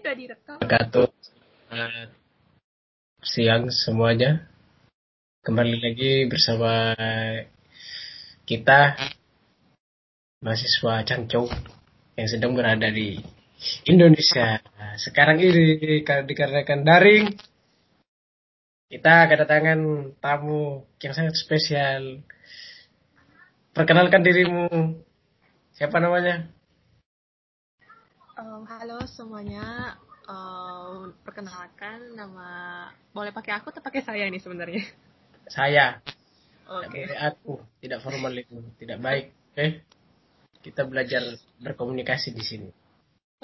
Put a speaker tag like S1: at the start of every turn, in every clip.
S1: Udah direkam.
S2: Gatot uh, siang semuanya. Kembali lagi bersama kita mahasiswa Cangcou yang sedang berada di Indonesia. Sekarang ini dikarenakan daring kita kedatangan tamu yang sangat spesial. Perkenalkan dirimu. Siapa namanya?
S1: Um, halo semuanya, um, perkenalkan nama boleh pakai aku atau pakai saya ini sebenarnya?
S2: Saya.
S1: Oke.
S2: Okay. aku, tidak formal itu, tidak baik. Oke. Okay? Kita belajar berkomunikasi di sini.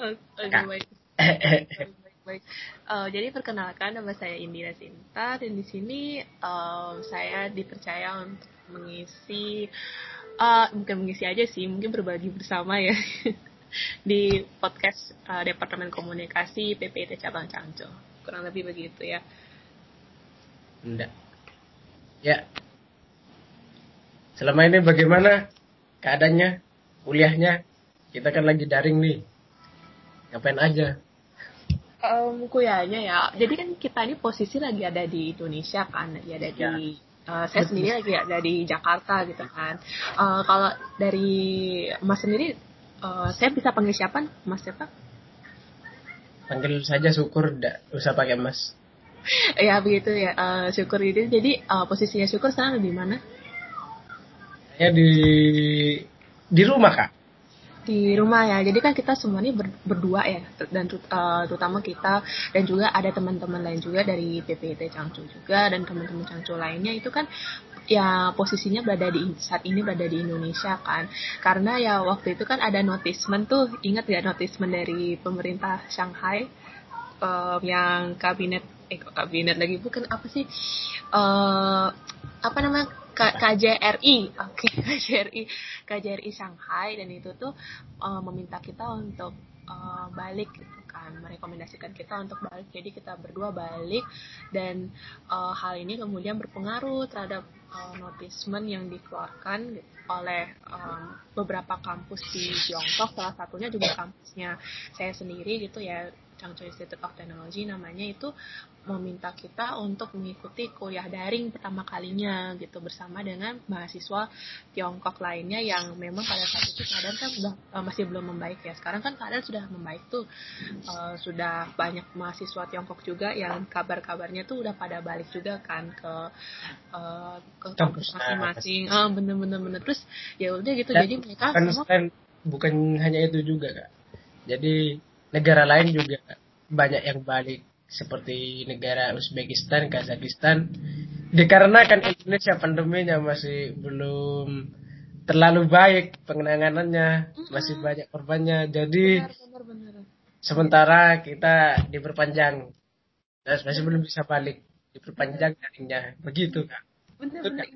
S1: Oke, okay, baik. baik, baik. Uh, jadi perkenalkan nama saya Indira Sinta dan di sini uh, saya dipercaya untuk mengisi, uh, bukan mengisi aja sih, mungkin berbagi bersama ya. di podcast uh, Departemen Komunikasi PPIT Cabang Cangco. Kurang lebih begitu ya.
S2: Enggak. Ya. Selama ini bagaimana keadaannya, kuliahnya? Kita kan lagi daring nih. Ngapain aja?
S1: Um, kuliahnya ya. Jadi kan kita ini posisi lagi ada di Indonesia kan, lagi ada ya. di Uh, saya sendiri lagi ada di Jakarta gitu kan. Uh, kalau dari Mas sendiri uh, saya bisa panggil siapa? Mas siapa?
S2: Panggil saja syukur tidak usah pakai mas.
S1: Ya begitu ya. Uh, syukur itu jadi uh, posisinya syukur sekarang di mana?
S2: Saya di di rumah kak.
S1: Di rumah ya. Jadi kan kita semua ini ber, berdua ya. Dan uh, terutama kita dan juga ada teman-teman lain juga dari PPT Cangcu juga dan teman-teman Cangcu lainnya. Itu kan ya posisinya berada di saat ini berada di Indonesia kan. Karena ya waktu itu kan ada notismen tuh ingat ya notismen dari pemerintah Shanghai? Um, yang kabinet eh kabinet lagi? Bukan apa sih? Uh, apa namanya KJRI oke okay, KJRI KJRI Shanghai. Dan itu tuh uh, meminta kita untuk uh, balik gitu kan merekomendasikan kita untuk balik. Jadi kita berdua balik dan uh, hal ini kemudian berpengaruh terhadap uh, notismen yang dikeluarkan oleh um, beberapa kampus di Tiongkok. Salah satunya juga kampusnya saya sendiri gitu ya Changchun Institute of Technology namanya itu meminta kita untuk mengikuti kuliah daring pertama kalinya gitu bersama dengan mahasiswa Tiongkok lainnya yang memang pada saat itu keadaan kan udah uh, masih belum membaik ya. Sekarang kan keadaan sudah membaik tuh. Uh, sudah banyak mahasiswa Tiongkok juga yang kabar-kabarnya tuh udah pada balik juga kan ke uh, ke kampus masing-masing. Ah bener-bener bener terus ya udah gitu. Dan jadi mereka
S2: kan semua bukan hanya itu juga kak. Jadi negara lain juga banyak yang balik seperti negara Uzbekistan, Kazakhstan. Dikarenakan Indonesia pandeminya masih belum terlalu baik pengenanganannya masih banyak korbannya. Jadi benar, benar, benar. sementara kita diperpanjang. Masih belum bisa balik diperpanjang jaringnya begitu kak.
S1: Benar, benar.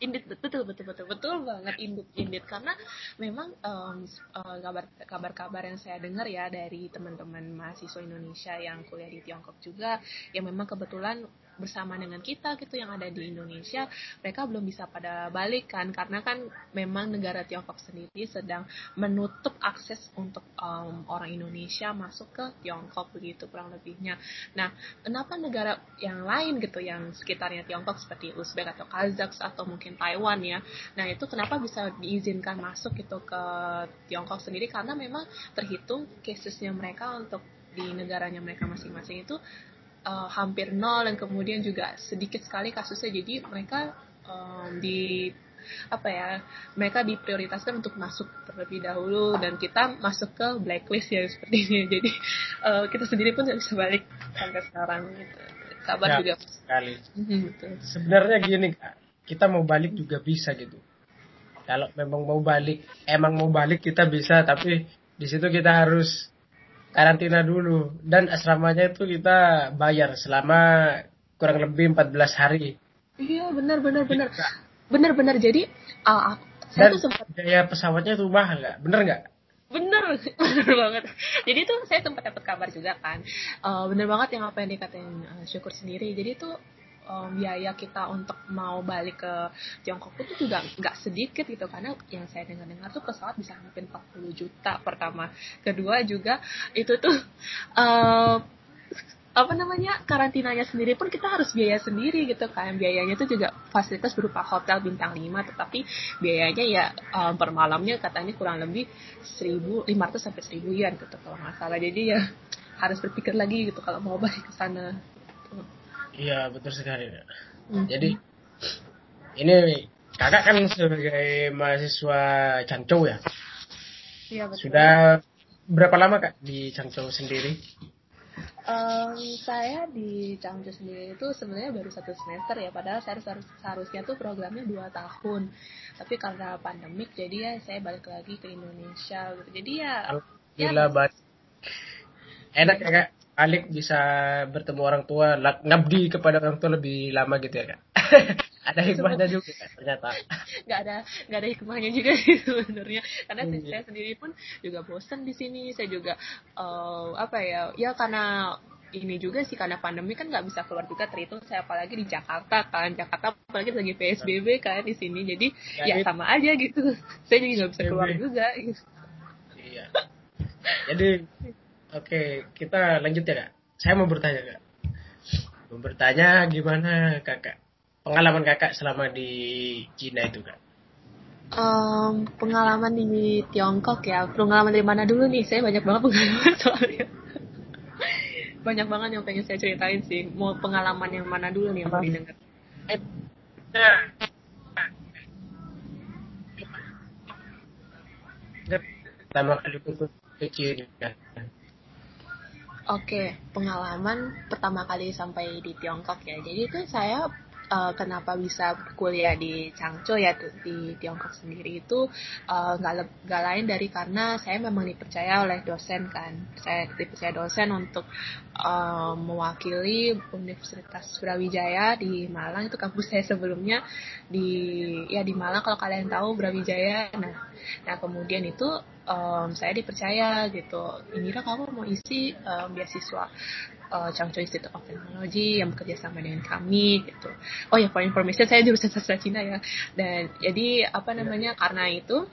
S1: Indit betul betul betul betul banget indit indit. Karena memang um, kabar kabar kabar yang saya dengar ya dari teman-teman mahasiswa Indonesia yang kuliah di Tiongkok juga yang memang kebetulan bersama dengan kita gitu yang ada di Indonesia mereka belum bisa pada balik kan. Karena kan memang negara Tiongkok sendiri sedang menutup akses untuk um, orang Indonesia masuk ke Tiongkok begitu kurang lebihnya. Nah kenapa negara yang lain gitu yang sekitarnya Tiongkok seperti Uzbek atau Kazakh atau mungkin Taiwan ya nah itu kenapa bisa diizinkan masuk gitu ke Tiongkok sendiri? Karena memang terhitung casesnya mereka untuk di negaranya mereka masing-masing itu uh, hampir nol dan kemudian juga sedikit sekali kasusnya. Jadi mereka um, di apa ya mereka diprioritaskan untuk masuk terlebih dahulu dan kita masuk ke blacklist ya seperti ini. Jadi uh, kita sendiri pun bisa balik sampai sekarang gitu. Kabar ya, juga
S2: sekali. Mm sebenarnya gini kak. Kita mau balik juga bisa gitu. Kalau memang mau balik emang mau balik kita bisa tapi di situ kita harus karantina dulu dan asramanya itu kita bayar selama kurang lebih 14 hari.
S1: Iya benar benar benar benar benar jadi uh, saya
S2: dan tuh sempat biaya pesawatnya tuh mahal nggak bener nggak?
S1: Bener bener banget. Jadi tuh saya sempat dapat kabar juga kan uh, bener banget yang apa yang dikatain uh, syukur sendiri. Jadi tuh um, biaya kita untuk mau balik ke Tiongkok itu juga nggak sedikit gitu. Karena yang saya dengar-dengar tuh pesawat bisa hampir 40 juta pertama. Kedua juga itu tuh uh, apa namanya karantinanya sendiri pun kita harus biaya sendiri gitu kan. Biayanya itu juga fasilitas berupa hotel bintang 5 tetapi biayanya ya um, per malamnya katanya kurang lebih 1.500 sampai 1.000 yen gitu kalau nggak salah. Jadi ya harus berpikir lagi gitu kalau mau balik ke sana
S2: iya betul sekali hmm. jadi ini kakak kan sebagai mahasiswa Changzhou ya
S1: iya betul
S2: sudah berapa lama kak di Changzhou sendiri
S1: Um, saya di Changzhou sendiri itu sebenarnya baru satu semester ya, padahal saya harus, seharusnya tuh programnya dua tahun. Tapi karena pandemik, jadi ya saya balik lagi ke Indonesia gitu. Jadi ya,
S2: ya banget. Enak ya kak, Alik bisa bertemu orang tua, ngabdi kepada orang tua lebih lama gitu ya kak. ada hikmahnya juga ternyata.
S1: Nggak ada nggak ada hikmahnya juga sih sebenarnya. Karena hmm. saya sendiri pun juga bosan di sini saya juga uh, apa ya ya karena ini juga sih karena pandemi kan nggak bisa keluar juga terhitung saya apalagi di Jakarta kan. Jakarta apalagi lagi PSBB kan di sini jadi ya, ya sama aja gitu. Saya jadi nggak bisa keluar juga gitu.
S2: iya. Jadi oke kita lanjut ya kak saya mau bertanya kak mau bertanya gimana kakak pengalaman kakak selama di Cina itu kak?
S1: Um, pengalaman di Tiongkok ya. Pengalaman dari mana dulu nih? Saya banyak banget pengalaman soalnya. banyak banget yang pengen saya ceritain sih. Mau pengalaman yang mana dulu nih yang mau didengar?
S2: Pertama kali ke Cina.
S1: Oke, pengalaman pertama kali sampai di Tiongkok ya. Jadi itu saya uh, kenapa bisa kuliah di Changzhou ya di Tiongkok sendiri itu eh, nggak uh, nggak lain dari karena saya memang dipercaya oleh dosen kan. Saya dipercaya dosen untuk uh, mewakili Universitas Brawijaya di Malang. Itu kampus saya sebelumnya di ya di Malang kalau kalian tahu Brawijaya. Nah nah kemudian itu um, saya dipercaya gitu Indira kamu mau isi um, beasiswa uh, Changzhou Institute of Technology yang bekerja sama dengan kami gitu. Oh ya for information saya jurusan sastra Cina ya. Dan jadi apa namanya karena itu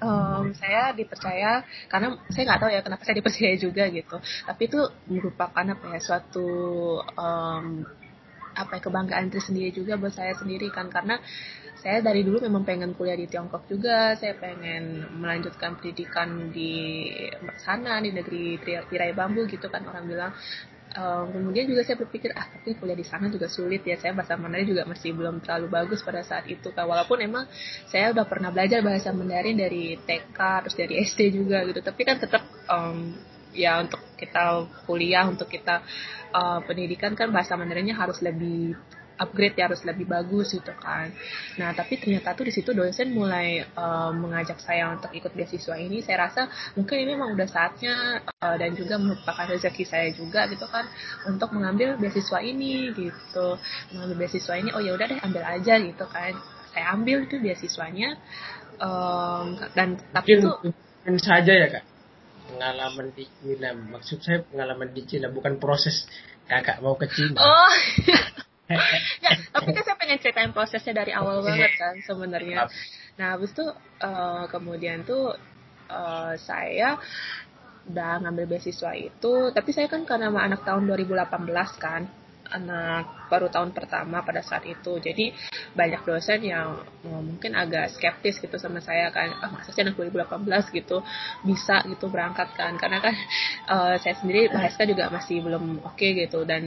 S1: um, saya dipercaya karena saya nggak tahu ya kenapa saya dipercaya juga gitu. Tapi itu merupakan apa ya suatu um, apa ya, kebanggaan tersendiri juga buat saya sendiri kan karena saya dari dulu memang pengen kuliah di Tiongkok juga. Saya pengen melanjutkan pendidikan di sana di negeri tirai bambu gitu kan orang bilang. Um, kemudian juga saya berpikir ah tapi kuliah di sana juga sulit ya. Saya bahasa Mandarin juga masih belum terlalu bagus pada saat itu kan. Walaupun emang saya udah pernah belajar bahasa Mandarin dari TK terus dari SD juga gitu. Tapi kan tetap um, ya untuk kita kuliah untuk kita uh, pendidikan kan bahasa Mandarinnya harus lebih upgrade ya harus lebih bagus gitu kan. Nah tapi ternyata tuh di situ dosen mulai uh, mengajak saya untuk ikut beasiswa ini. Saya rasa mungkin ini memang udah saatnya uh, dan juga merupakan rezeki saya juga gitu kan untuk mengambil beasiswa ini gitu. Mengambil beasiswa ini oh ya udah deh ambil aja gitu kan. Saya ambil itu beasiswanya um, dan tapi itu
S2: saja ya kak pengalaman di Cina maksud saya pengalaman di Cina bukan proses kakak mau ke Cina
S1: oh ya, tapi kan saya pengen ceritain prosesnya dari awal banget kan sebenarnya. Nah, habis itu uh, kemudian tuh uh, saya udah ngambil beasiswa itu, tapi saya kan karena anak tahun 2018 kan, anak baru tahun pertama pada saat itu. Jadi banyak dosen yang oh, mungkin agak skeptis gitu sama saya kan ah, masa sih anak 2018 gitu bisa gitu berangkat kan? Karena kan uh, saya sendiri bahasa juga masih belum oke okay, gitu dan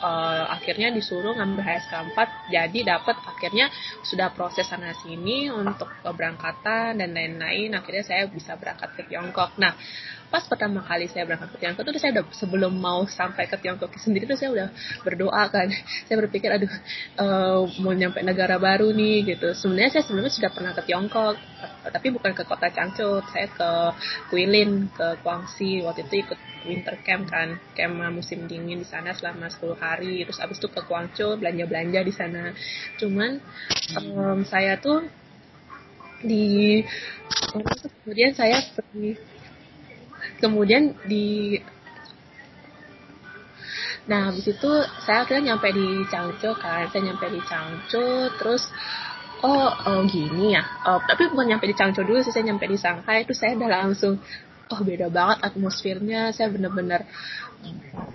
S1: uh, akhirnya disuruh ngambil HSK 4 jadi dapat akhirnya sudah proses sana sini untuk keberangkatan dan lain-lain. Akhirnya saya bisa berangkat ke Tiongkok. Nah pas pertama kali saya berangkat ke Tiongkok itu saya udah sebelum mau sampai ke Tiongkok sendiri tuh saya udah berdoa kan. Saya berpikir aduh uh, mau nyampe negara baru nih gitu. Sebenarnya saya sebelumnya sudah pernah ke Tiongkok tapi bukan ke kota Changzhou saya ke Guilin ke Guangxi. Waktu itu ikut winter camp kan camp musim dingin di sana selama 10 hari. Terus abis itu ke Guangzhou belanja belanja di sana. Cuman um, saya tuh di kemudian saya pergi kemudian di nah habis itu saya akhirnya nyampe di Changzhou kan. Saya nyampe di Changzhou terus oh, oh gini ya oh, tapi bukan nyampe di Changzhou dulu sih saya nyampe di Shanghai. Itu saya udah langsung oh beda banget atmosfernya. Saya bener-bener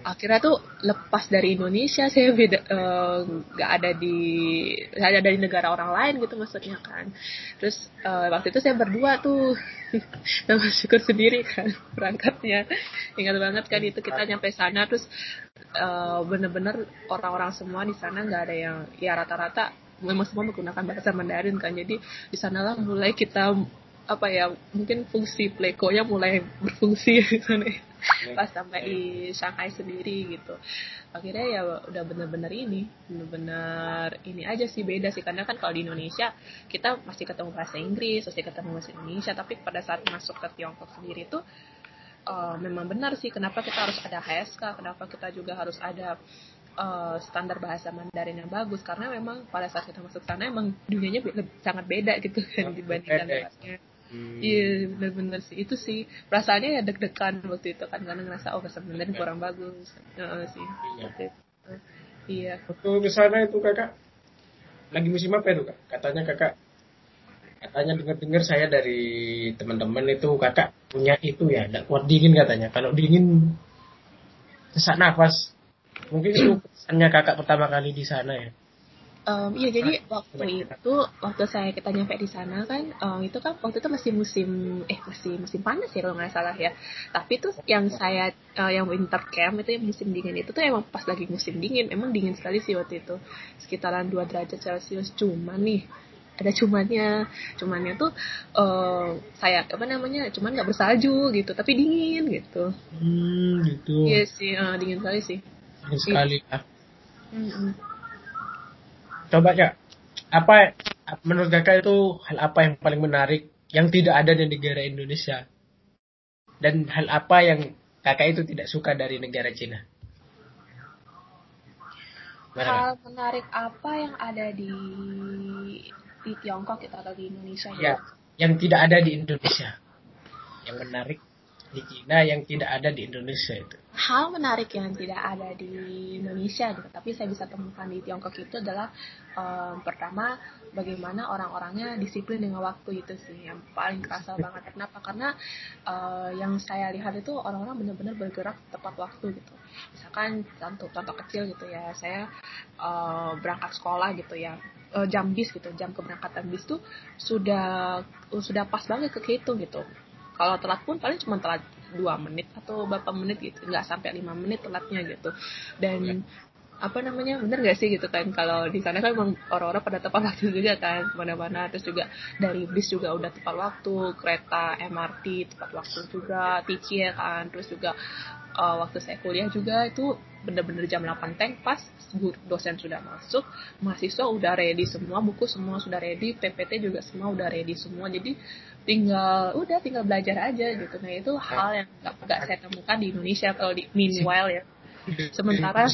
S1: akhirnya tuh lepas dari Indonesia saya beda eh, nggak uh, ada di saya ada di negara orang lain gitu maksudnya kan. Terus uh, waktu itu saya berdua tuh sama syukur sendiri kan berangkatnya ingat banget kan itu kita nyampe sana terus uh, bener-bener orang-orang semua di sana nggak ada yang ya rata-rata memang semua menggunakan bahasa Mandarin kan. Jadi di sanalah mulai kita apa ya mungkin fungsi pleko-nya mulai berfungsi gitu nih pas sampai di Shanghai sendiri gitu. Akhirnya ya udah bener-bener ini bener-bener ini aja sih beda sih. Karena kan kalau di Indonesia kita masih ketemu bahasa Inggris masih ketemu bahasa Indonesia. Tapi pada saat masuk ke Tiongkok sendiri tuh uh, memang benar sih kenapa kita harus ada HSK kenapa kita juga harus ada uh, standar bahasa Mandarin yang bagus. Karena memang pada saat kita masuk sana emang dunianya be sangat beda gitu kan dibandingkan Hmm. Iya benar-benar sih itu sih perasaannya ya deg-degan waktu itu kan karena ngerasa oh bahasa Mandarin kurang bagus uh, sih. Iya. Uh, iya.
S2: Waktu ke sana itu kakak lagi musim apa itu kak? Katanya kakak katanya dengar-dengar saya dari teman-teman itu kakak punya itu ya tidak kuat dingin katanya kalau dingin sesak nafas mungkin itu pesannya kakak pertama kali di sana ya
S1: Um, iya jadi waktu itu waktu saya kita nyampe di sana kan um, itu kan waktu itu masih musim eh masih musim panas ya kalau nggak salah ya. Tapi tuh yang saya uh, yang winter camp itu yang musim dingin itu tuh emang pas lagi musim dingin emang dingin sekali sih waktu itu. Sekitaran 2 derajat celcius cuma nih ada cumannya. Cumannya tuh uh, saya apa namanya cuman nggak bersalju gitu tapi dingin gitu.
S2: Hmm gitu.
S1: Iya sih uh, dingin sekali sih.
S2: Dingin sekali ya. Mm -mm coba kak apa menurut kakak itu hal apa yang paling menarik yang tidak ada di negara Indonesia? Dan hal apa yang kakak itu tidak suka dari negara Cina?
S1: Hal menarik apa yang ada di di Tiongkok kita atau di Indonesia?
S2: Ya, ya yang tidak ada di Indonesia. Yang menarik di Cina yang tidak ada di Indonesia itu.
S1: Hal menarik yang tidak ada di Indonesia gitu tapi saya bisa temukan di Tiongkok itu adalah um, pertama bagaimana orang-orangnya disiplin dengan waktu itu sih yang paling kerasa banget. Kenapa? Karena uh, yang saya lihat itu orang-orang benar-benar bergerak tepat waktu gitu. Misalkan contoh contoh kecil gitu ya saya uh, berangkat sekolah gitu ya jam bis gitu jam keberangkatan bis tuh sudah sudah pas banget ke itu gitu kalau telat pun paling cuma telat dua menit atau berapa menit gitu nggak sampai lima menit telatnya gitu. Dan ya. apa namanya bener gak sih gitu kan? Kalau di sana kan orang-orang pada tepat waktu juga kan mana-mana terus juga dari bis juga udah tepat waktu kereta MRT tepat waktu juga TC ya kan. Terus juga uh, waktu saya kuliah juga itu bener-bener jam 8 tank pas dosen sudah masuk mahasiswa udah ready semua buku semua sudah ready PPT juga semua udah ready semua. Jadi tinggal udah tinggal belajar aja gitu. Nah itu hal yang nggak nggak saya temukan di Indonesia kalau di meanwhile ya. Sementara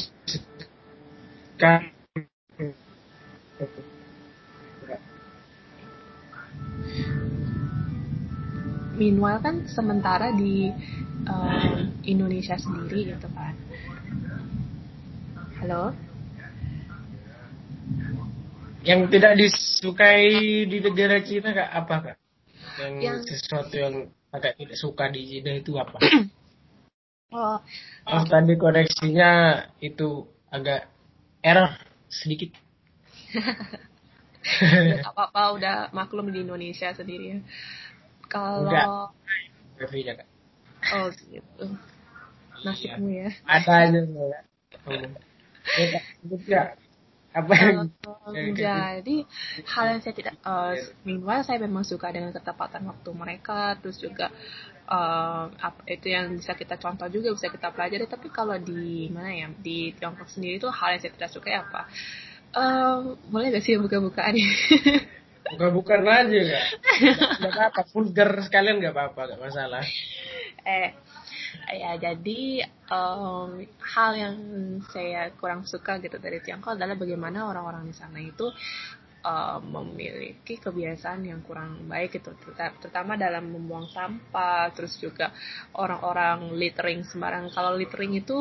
S1: meanwhile kan sementara di um, Indonesia sendiri gitu kan. Halo?
S2: Yang tidak disukai di negara Cina kak apa kak yang, yang sesuatu yang agak tidak suka di Cina itu apa? oh, oh tadi koneksinya itu agak error sedikit.
S1: apa-apa udah maklum di Indonesia sendiri ya. Kalau Oh gitu. Nasibmu ya.
S2: Ada aja ya. Apa? Yang
S1: uh, jadi hal yang saya tidak uh, meanwhile saya memang suka dengan ketepatan waktu mereka terus juga uh, apa itu yang bisa kita contoh juga bisa kita pelajari. Tapi kalau di mana ya di Tiongkok sendiri itu hal yang saya tidak suka ya apa? Uh, boleh gak sih buka-bukaan?
S2: Buka-bukaan aja ya nggak apa-apa vulgar sekalian nggak apa-apa nggak masalah.
S1: Eh ya jadi um, hal yang saya kurang suka gitu dari Tiongkok adalah bagaimana orang-orang di sana itu uh, memiliki kebiasaan yang kurang baik gitu. Terutama dalam membuang sampah terus juga orang-orang littering sembarang. Kalau littering itu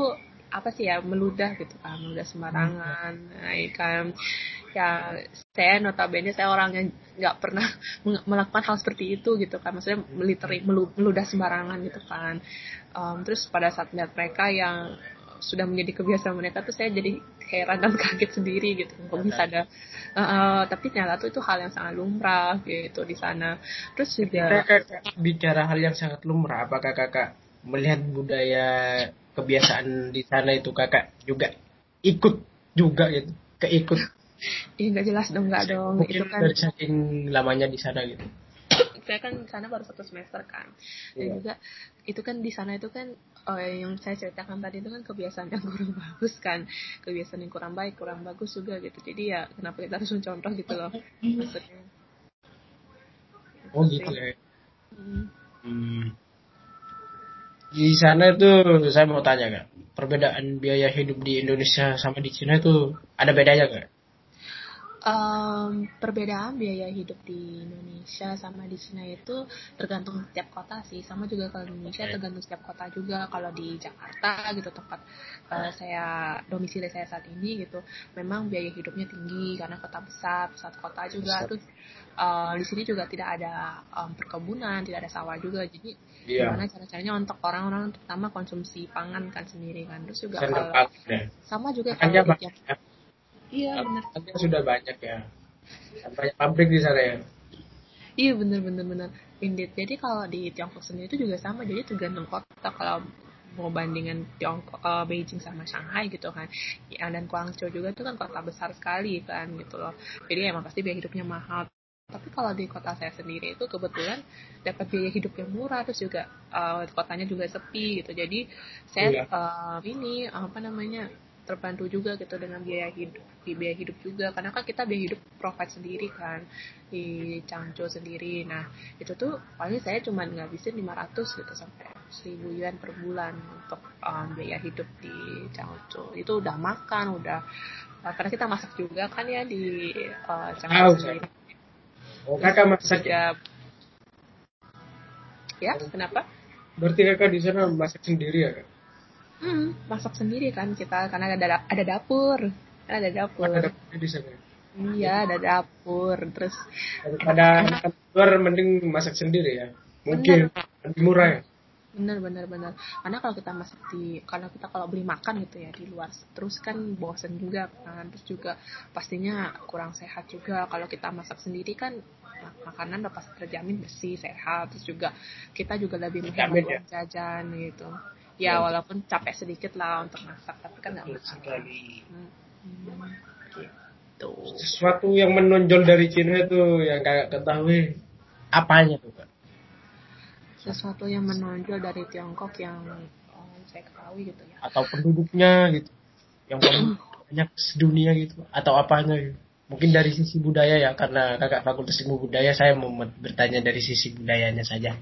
S1: apa sih ya meludah gitu kan meludah sembarangan. Nah, ya kan ya saya notabene saya orang yang nggak pernah melakukan hal seperti itu gitu kan. Maksudnya literally meludah sembarangan gitu kan. Um, terus pada saat melihat mereka yang sudah menjadi kebiasaan mereka tuh saya jadi heran dan kaget sendiri gitu. Kok bisa ada uh, tapi ternyata tuh itu hal yang sangat lumrah gitu di sana. Terus juga
S2: kakak bicara hal yang sangat lumrah apakah kakak melihat budaya kebiasaan di sana itu kakak juga ikut juga gitu? Keikut
S1: Iya nggak jelas dong nggak dong
S2: Mungkin itu kan dari saking lamanya di sana gitu.
S1: Saya kan di sana baru satu semester kan. Dan iya. juga itu kan di sana itu kan oh, yang saya ceritakan tadi itu kan kebiasaan yang kurang bagus kan. Kebiasaan yang kurang baik kurang bagus juga gitu. Jadi ya kenapa kita harus mencontoh gitu loh? Maksudnya.
S2: Oh gitu ya hmm. hmm. Di sana itu saya mau tanya kak. Perbedaan biaya hidup di Indonesia sama di Cina itu ada bedanya kak?
S1: Um, perbedaan biaya hidup di Indonesia sama di Cina itu tergantung setiap kota sih sama juga kalau di Indonesia tergantung setiap kota juga kalau di Jakarta gitu tempat uh, saya domisili saya saat ini gitu memang biaya hidupnya tinggi karena kota besar pusat kota juga terus uh, di sini juga tidak ada um, perkebunan, tidak ada sawah juga. Jadi yeah. gimana cara-caranya untuk orang-orang terutama konsumsi pangan kan sendiri kan. Terus juga kalau sama juga
S2: kalau.
S1: Iya benar.
S2: sudah banyak ya. Banyak pabrik di sana ya.
S1: Iya benar benar benar. Indeed. Jadi kalau di Tiongkok sendiri itu juga sama. Jadi tergantung kota. Kalau mau bandingan Tiongkok, uh, Beijing sama Shanghai gitu kan. Ya, dan Guangzhou juga itu kan kota besar sekali kan gitu loh. Jadi emang pasti biaya hidupnya mahal tapi kalau di kota saya sendiri itu kebetulan dapat biaya hidup yang murah terus juga uh, kotanya juga sepi gitu jadi saya iya. uh, ini apa namanya terbantu juga gitu dengan biaya hidup di biaya hidup juga karena kan kita biaya hidup provide sendiri kan di Changzhou sendiri nah itu tuh paling saya cuma ngabisin 500 gitu sampai 1000 yuan per bulan untuk um, biaya hidup di Changzhou itu udah makan udah uh, karena kita masak juga kan ya di uh, Changzhou sendiri
S2: Oh, kakak masak ya?
S1: Ya, kenapa?
S2: Berarti kakak di sana masak sendiri ya, kak?
S1: Hmm, masak sendiri kan kita karena ada ada dapur. Ada dapur. Ada dapur di sana. Iya, ada dapur. Terus
S2: ada luar mending masak sendiri ya. Mungkin lebih murah ya
S1: benar benar benar karena kalau kita masak di karena kita kalau beli makan gitu ya di luar terus kan bosen juga kan terus juga pastinya kurang sehat juga kalau kita masak sendiri kan makanan udah pasti terjamin bersih sehat terus juga kita juga lebih menghemat ya. jajan gitu ya, ya walaupun capek sedikit lah untuk masak tapi kan nggak masalah. hmm,
S2: hmm, gitu. Sesuatu yang menonjol dari Cina itu yang kayak ketahui. Apanya tuh kak?
S1: Sesuatu yang menonjol dari Tiongkok yang oh, saya ketahui gitu ya.
S2: Atau penduduknya gitu. Yang banyak sedunia gitu. Atau apanya gitu. mungkin dari sisi budaya ya karena kakak fakultas ilmu budaya saya mau bertanya dari sisi budayanya saja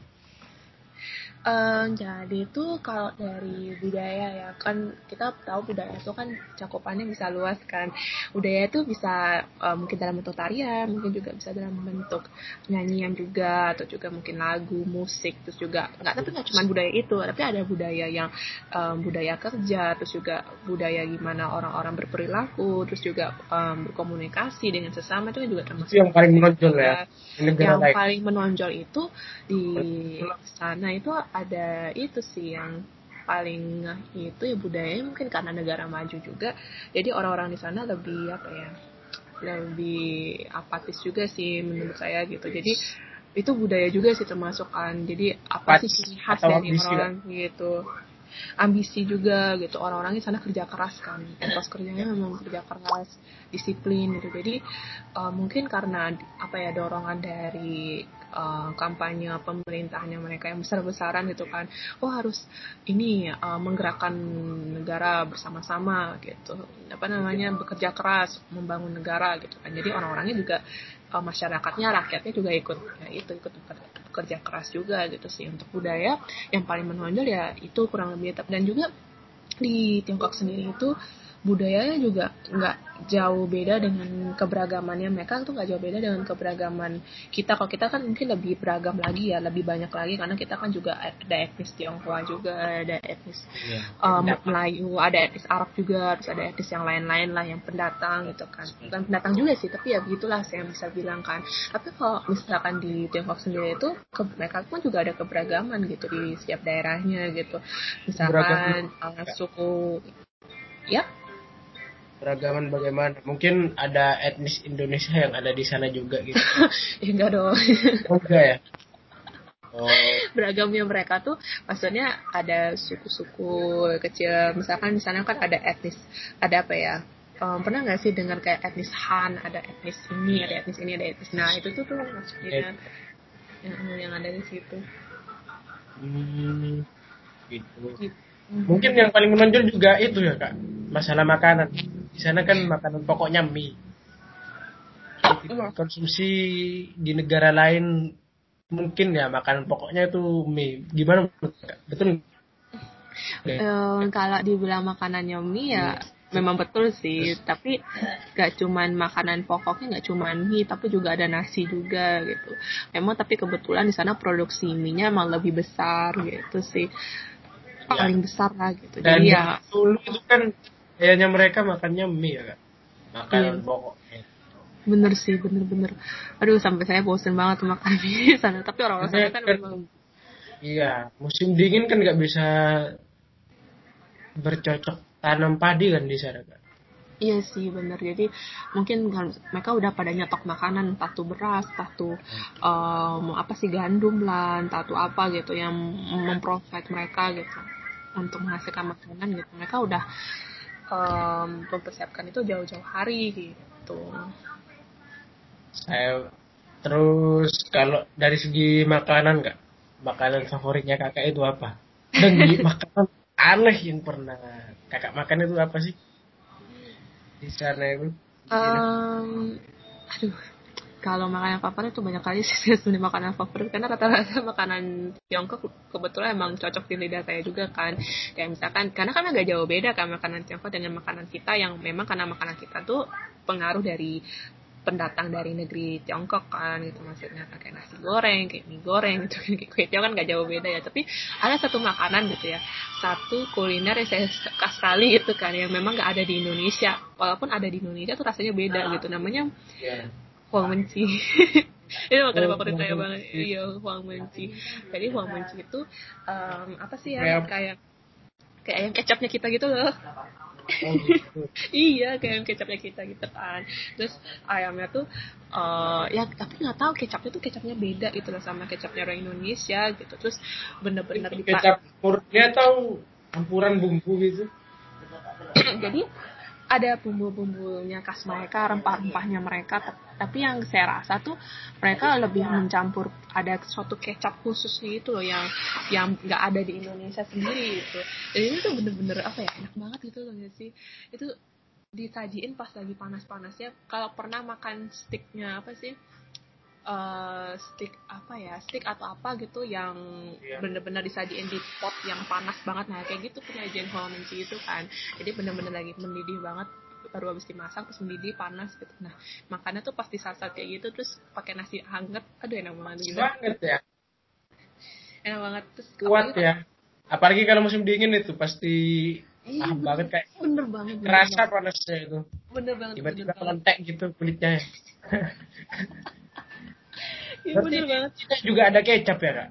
S1: Uh, jadi itu kalau dari budaya ya kan kita tahu budaya itu kan cakupannya bisa luas kan. Budaya itu bisa uh, mungkin dalam bentuk tarian mungkin juga bisa dalam bentuk nyanyian juga atau juga mungkin lagu musik terus juga nggak tapi nggak cuma budaya itu tapi ada budaya yang um, budaya kerja terus juga budaya gimana orang-orang berperilaku terus juga um, berkomunikasi dengan sesama itu kan juga termasuk
S2: yang paling menonjol ya
S1: yang paling menonjol itu di sana itu ada itu sih yang paling itu ya budaya mungkin karena negara maju juga. Jadi orang-orang di sana lebih apa ya lebih apatis juga sih menurut saya gitu. Jadi itu budaya juga sih termasuk kan. Jadi apa sih ciri khas dari orang gitu. Ambisi juga gitu. Orang-orang di sana kerja keras kan. Etos kerjanya memang kerja keras disiplin gitu. Jadi uh, mungkin karena apa ya dorongan dari uh, kampanye pemerintahnya mereka yang besar-besaran gitu kan. Oh harus ini uh, menggerakkan negara bersama-sama gitu. Apa namanya bekerja keras membangun negara gitu kan. Jadi orang-orangnya juga uh, masyarakatnya rakyatnya juga ikut ya itu ikut bekerja keras juga gitu sih. Untuk budaya yang paling menonjol ya itu kurang lebih. Dan juga di Tiongkok sendiri itu budayanya juga nggak jauh beda dengan keberagamannya mereka tuh nggak jauh beda dengan keberagaman kita. Kalau kita kan mungkin lebih beragam lagi ya lebih banyak lagi karena kita kan juga ada etnis Tionghoa juga ada etnis yeah. um, Melayu ada etnis Arab juga terus ada etnis yang lain-lain lah yang pendatang gitu kan. Bukan pendatang juga sih tapi ya begitulah saya bisa bilang kan. Tapi kalau misalkan di Tiongkok sendiri itu ke, mereka pun juga ada keberagaman gitu di setiap daerahnya gitu. Misalkan uh, suku ya
S2: Beragaman bagaimana? Mungkin ada etnis Indonesia yang ada di sana juga gitu.
S1: ya enggak dong.
S2: Oh, enggak ya?
S1: Oh. Beragamnya mereka tuh maksudnya ada suku-suku kecil. Misalkan di sana kan ada etnis, ada apa ya? Um, pernah nggak sih dengar kayak etnis Han, ada etnis ini, ada etnis ini, ada etnis nah itu tuh tuh maksudnya yang, yang ada di situ.
S2: Hmm, gitu. gitu. Mungkin yang paling menonjol juga itu ya kak, masalah makanan di sana kan makanan pokoknya mie. Iya. Konsumsi di negara lain mungkin ya makanan pokoknya itu mie. Gimana betul?
S1: Um, kalau dibilang makanannya mie ya hmm. memang betul sih, tapi gak cuman makanan pokoknya gak cuman mie, tapi juga ada nasi juga gitu. Memang tapi kebetulan di sana produksi mie-nya emang lebih besar gitu sih, ya. paling besar lah gitu.
S2: Dan Jadi ya dulu itu kan kayaknya mereka makannya mie ya kak? Makan iya. pokok
S1: bener sih bener-bener. Aduh sampai saya bosen banget makan mie sana. Tapi orang-orang sana kan, kan. memang
S2: iya musim dingin kan nggak bisa bercocok tanam padi kan di sana kan
S1: Iya sih bener. Jadi mungkin mereka udah pada nyetok makanan entah tuh beras, entah tuh um, apa sih gandum lah, entah tuh apa gitu yang memprovide mereka gitu untuk menghasilkan makanan gitu. Mereka udah um, mempersiapkan itu jauh-jauh hari gitu.
S2: Saya terus kalau dari segi makanan nggak makanan favoritnya kakak itu apa? Dan makanan aneh yang pernah kakak makan itu apa sih di sana itu?
S1: Um, aduh, kalau makanan favorit itu banyak kali sih sebenarnya makanan favorit. Karena rata-rata makanan Tiongkok kebetulan emang cocok di lidah saya juga kan. Kayak misalkan karena kan agak jauh beda kan makanan Tiongkok dengan makanan kita yang memang karena makanan kita tuh pengaruh dari pendatang dari negeri Tiongkok kan gitu. Maksudnya kayak nasi goreng kayak mie goreng gitu kayak kue tiaw kan gak jauh beda ya. Tapi ada satu makanan gitu ya. Satu kuliner yang saya suka sekali gitu kan yang memang gak ada di Indonesia. Walaupun ada di Indonesia tuh rasanya beda gitu. Namanya yeah Huang Menci itu makanan oh, favorit saya banget. Iya Huang Menci jadi Huang Menci itu um, apa sih ya kayak kayak ayam kecapnya kita gitu loh. Oh, gitu. iya kayak ayam kecapnya kita gitu kan. Terus ayamnya tuh uh, ya tapi nggak tahu kecapnya tuh kecapnya beda gitu loh sama kecapnya orang Indonesia gitu. Terus bener-bener
S2: kecap murni atau campuran bumbu gitu.
S1: Jadi ada bumbu-bumbunya khas mereka, rempah-rempahnya mereka, tapi yang saya rasa tuh mereka lebih mencampur ada suatu kecap khusus gitu loh yang yang nggak ada di Indonesia sendiri gitu. Jadi itu bener-bener apa ya enak banget gitu loh ya sih. Itu disajiin pas lagi panas-panasnya. Kalau pernah makan sticknya apa sih? Uh, stick apa ya stick atau apa gitu yang yeah. bener-bener disajiin di pot yang panas banget. Nah kayak gitu penyajian Hollandaise itu kan. Jadi bener-bener lagi mendidih banget baru habis dimasak terus mendidih panas gitu. Nah makannya tuh pas disasar kayak gitu terus pakai nasi hangat. Aduh enak banget
S2: gitu banget ya?
S1: Enak banget. Terus
S2: kuat ya? Apalagi kalau musim dingin itu pasti Iya, ah bener, banget kayak
S1: bener banget
S2: kerasa panasnya itu.
S1: Bener banget
S2: tiba-tiba melentek gitu kulitnya Iya bener banget. Kita juga ada kecap ya kak?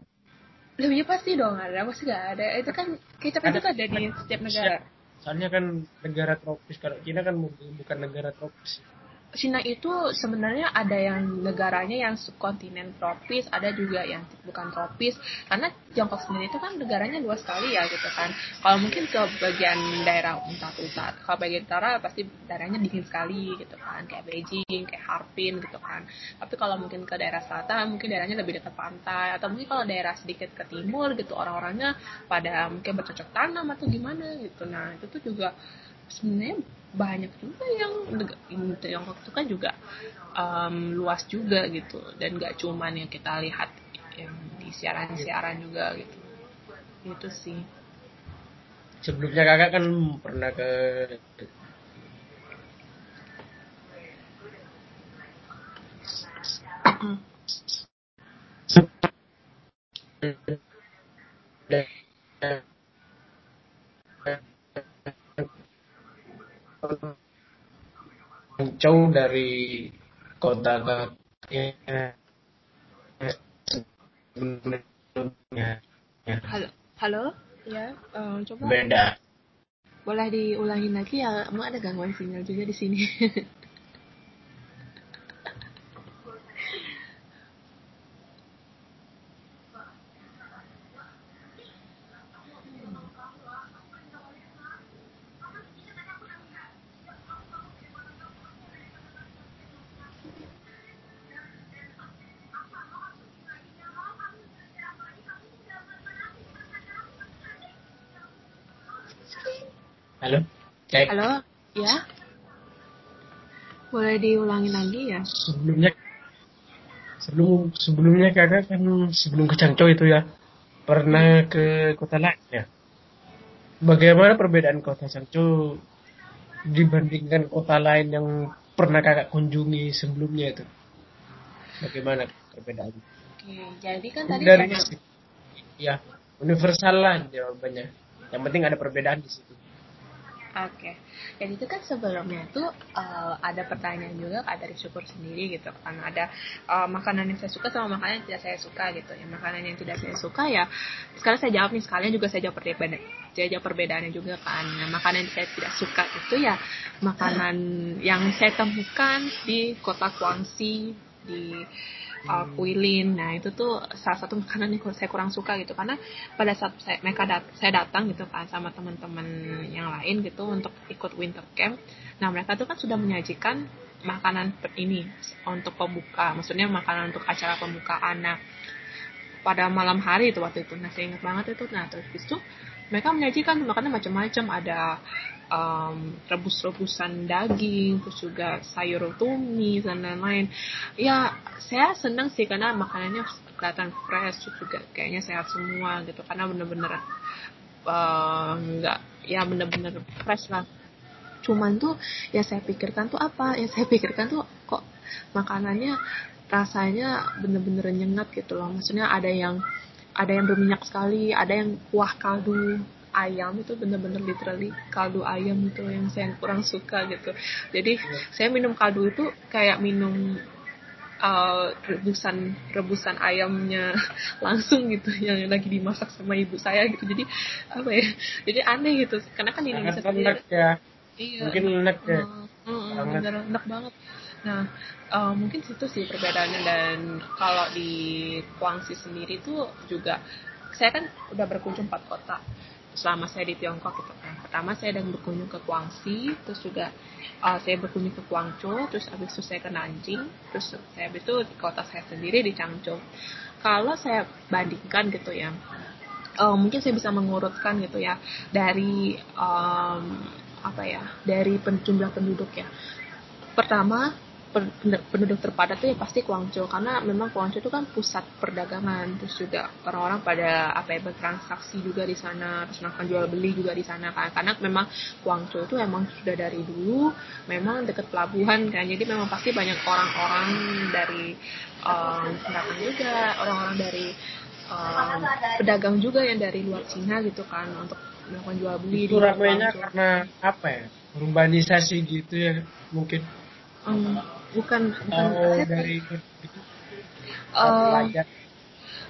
S1: Lebih pasti dong ada, pasti gak ada. Itu kan kecap ada, itu kan ada di setiap negara.
S2: Soalnya kan negara tropis, kalau Cina kan bukan negara tropis.
S1: Cina itu sebenarnya ada yang negaranya yang subkontinen tropis, ada juga yang bukan tropis. Karena Tiongkok sendiri itu kan negaranya luas sekali ya gitu kan. Kalau mungkin ke bagian daerah utara, kalau bagian utara pasti daerahnya dingin sekali gitu kan, kayak Beijing, kayak Harbin gitu kan. Tapi kalau mungkin ke daerah selatan, mungkin daerahnya lebih dekat pantai, atau mungkin kalau daerah sedikit ke timur gitu orang-orangnya pada mungkin bercocok tanam atau gimana gitu. Nah itu tuh juga sebenarnya banyak juga yang yang waktu kan juga um, luas juga gitu. Dan gak cuman yang kita lihat yang di siaran-siaran juga gitu. Itu sih.
S2: Sebelumnya kakak kan pernah ke jauh dari kota sebelumnya.
S1: Halo, halo, ya, um, coba
S2: beda
S1: boleh diulangi lagi ya, emang ada gangguan sinyal juga di sini.
S2: halo cek
S1: halo, ya, boleh diulangi lagi ya?
S2: sebelumnya sebelum sebelumnya kakak kan sebelum ke Cangco itu ya pernah ke kota lain ya. Bagaimana perbedaan kota Cangco dibandingkan kota lain yang pernah kakak kunjungi sebelumnya itu? Bagaimana perbedaannya?
S1: Oke, jadi kan tadi
S2: dari ya universal lah jawabannya. Yang penting ada perbedaan di situ
S1: Oke, dan itu kan sebelumnya tuh eh, ada pertanyaan juga kak dari syukur sendiri gitu kan. Ada eh, makanan yang saya suka sama makanan yang tidak saya suka gitu. Ya makanan yang tidak saya suka ya sekarang saya jawab nih sekalian juga saya jawab perbedaan saya jawab perbedaannya juga kan. Nah, makanan yang saya tidak suka itu ya makanan yang saya temukan di kota Guangxi di uh, Kuilin. Nah, itu tuh salah satu makanan yang saya kurang suka gitu karena pada saat saya mereka dat saya datang gitu kan sama teman-teman yang lain gitu untuk ikut winter camp. Nah, mereka tuh kan sudah menyajikan makanan ini untuk pembuka, maksudnya makanan untuk acara pembukaan. Nah, pada malam hari itu waktu itu, nah saya ingat banget itu. Nah, terus itu mereka menyajikan makanan macam-macam ada um, rebus-rebusan daging, terus juga sayur tumis dan lain-lain. Ya, saya senang sih karena makanannya kelihatan fresh, terus juga kayaknya sehat semua gitu karena bener-bener uh, nggak ya bener-bener fresh lah. Cuman tuh ya saya pikirkan tuh apa? Ya saya pikirkan tuh kok makanannya rasanya bener-bener nyengat gitu loh. Maksudnya ada yang ada yang berminyak sekali, ada yang kuah kaldu ayam itu bener-bener literally kaldu ayam itu yang saya kurang suka gitu. Jadi saya minum kaldu itu kayak minum uh, rebusan rebusan ayamnya langsung gitu yang lagi dimasak sama ibu saya gitu. Jadi apa ya? Jadi aneh gitu. Karena kan di Indonesia sendiri
S2: enak ya
S1: Iya.
S2: mungkin enak ya
S1: bener enak banget. Nah, eh, mungkin situ sih perbedaannya dan kalau di Guangxi sendiri tuh juga saya kan udah berkunjung empat kota selama saya di Tiongkok gitu kan. Pertama saya dan berkunjung ke Guangxi, terus juga eh, saya berkunjung ke Guangzhou, terus habis itu saya ke Nanjing, terus saya habis itu di kota saya sendiri di Changzhou. Kalau saya bandingkan gitu ya, eh, mungkin saya bisa mengurutkan gitu ya dari em, apa ya dari jumlah penduduk ya pertama penduduk terpadat tuh ya pasti Guangzhou karena memang Guangzhou itu kan pusat perdagangan. Terus juga orang-orang pada apa ya bertransaksi juga di sana. Terus melakukan jual beli juga di sana kan. Karena memang Guangzhou itu emang sudah dari dulu memang dekat pelabuhan kan. Jadi memang pasti banyak orang-orang dari um, juga orang-orang dari um, pedagang juga yang dari luar Cina gitu kan untuk melakukan jual beli
S2: itu
S1: di
S2: ramainya karena apa ya urbanisasi gitu ya mungkin.
S1: Um, bukan bukan. Saya-
S2: dari
S1: um,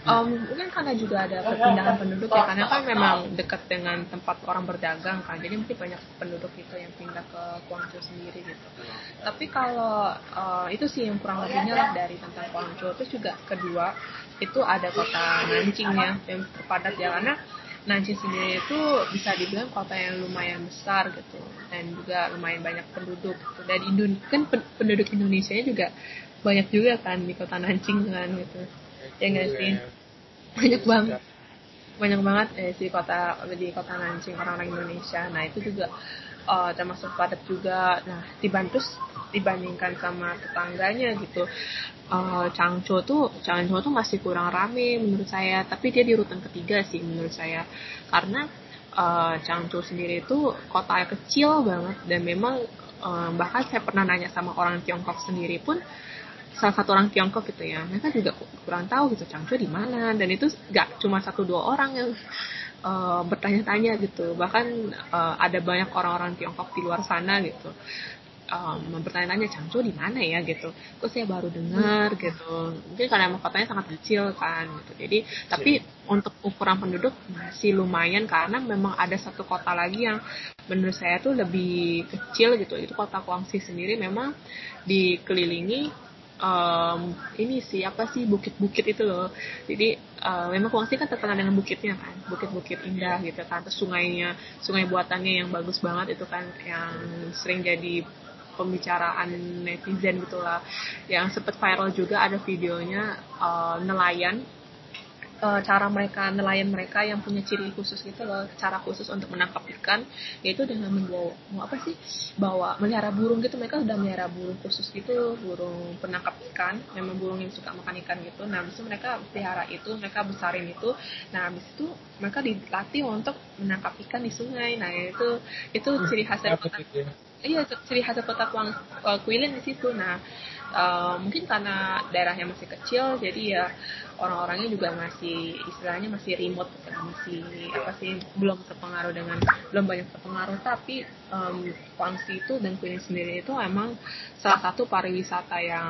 S1: um, mungkin karena juga ada perpindahan penduduk ya karena kan memang dekat dengan tempat orang berdagang kan. Jadi mungkin banyak penduduk itu yang pindah ke Guangzhou sendiri gitu. Tapi kalau uh, itu sih yang kurang lebihnya lah dari tentang Guangzhou. Terus juga kedua itu ada kota Nanjing ya yang terpadat ya. Karena Nanjing sendiri itu bisa dibilang kota yang lumayan besar gitu dan juga lumayan banyak penduduk. Dan Indon kan pen- penduduk Indonesia juga banyak juga kan di kota Nanjing kan gitu. Ya nggak sih? Banyak banget banyak banget eh, di kota di kota Nanjing orang-orang Indonesia. Nah itu juga eh, termasuk padat juga. Nah dibantu dibandingkan sama tetangganya gitu Changzhou tuh Changzhou tuh masih kurang rame menurut saya. Tapi dia di urutan ketiga sih menurut saya. Karena Changzhou sendiri itu kota kecil banget. Dan memang eh, bahkan saya pernah nanya sama orang Tiongkok sendiri pun salah satu orang Tiongkok gitu ya mereka juga kurang tahu gitu Changzhou di mana. Dan itu nggak cuma satu dua orang yang uh, bertanya-tanya gitu. Bahkan uh, ada banyak orang-orang Tiongkok di luar sana gitu um, mempertanyakannya Changzhou di mana ya gitu. Kok saya baru dengar gitu. Mungkin karena emang kotanya sangat kecil kan gitu. Jadi tapi untuk ukuran penduduk masih lumayan karena memang ada satu kota lagi yang menurut saya tuh lebih kecil gitu. Itu kota Guangxi sendiri memang dikelilingi um, ini sih apa sih bukit-bukit itu loh. Jadi uh, memang Guangxi kan terkenal dengan bukitnya kan, bukit-bukit indah gitu kan. Terus sungainya, sungai buatannya yang bagus banget itu kan, yang sering jadi pembicaraan netizen gitulah. Yang sempat viral juga ada videonya uh, nelayan uh, cara mereka nelayan mereka yang punya ciri khusus gitu loh cara khusus untuk menangkap ikan yaitu dengan membawa mau apa sih? Bawa melihara burung gitu. Mereka udah melihara burung khusus gitu burung penangkap ikan memang burung yang suka makan ikan gitu. Nah habis itu mereka pelihara itu mereka besarin itu. Nah habis itu mereka dilatih untuk menangkap ikan di sungai. Nah itu itu ciri khas dari iya ciri khas kota Kuang, Kuilin di situ. Nah uh, mungkin karena daerahnya masih kecil jadi ya orang-orangnya juga masih istilahnya masih remote gitu, masih apa sih belum terpengaruh dengan belum banyak terpengaruh. Tapi um, Guangxi itu dan Kuilin sendiri itu emang salah satu pariwisata yang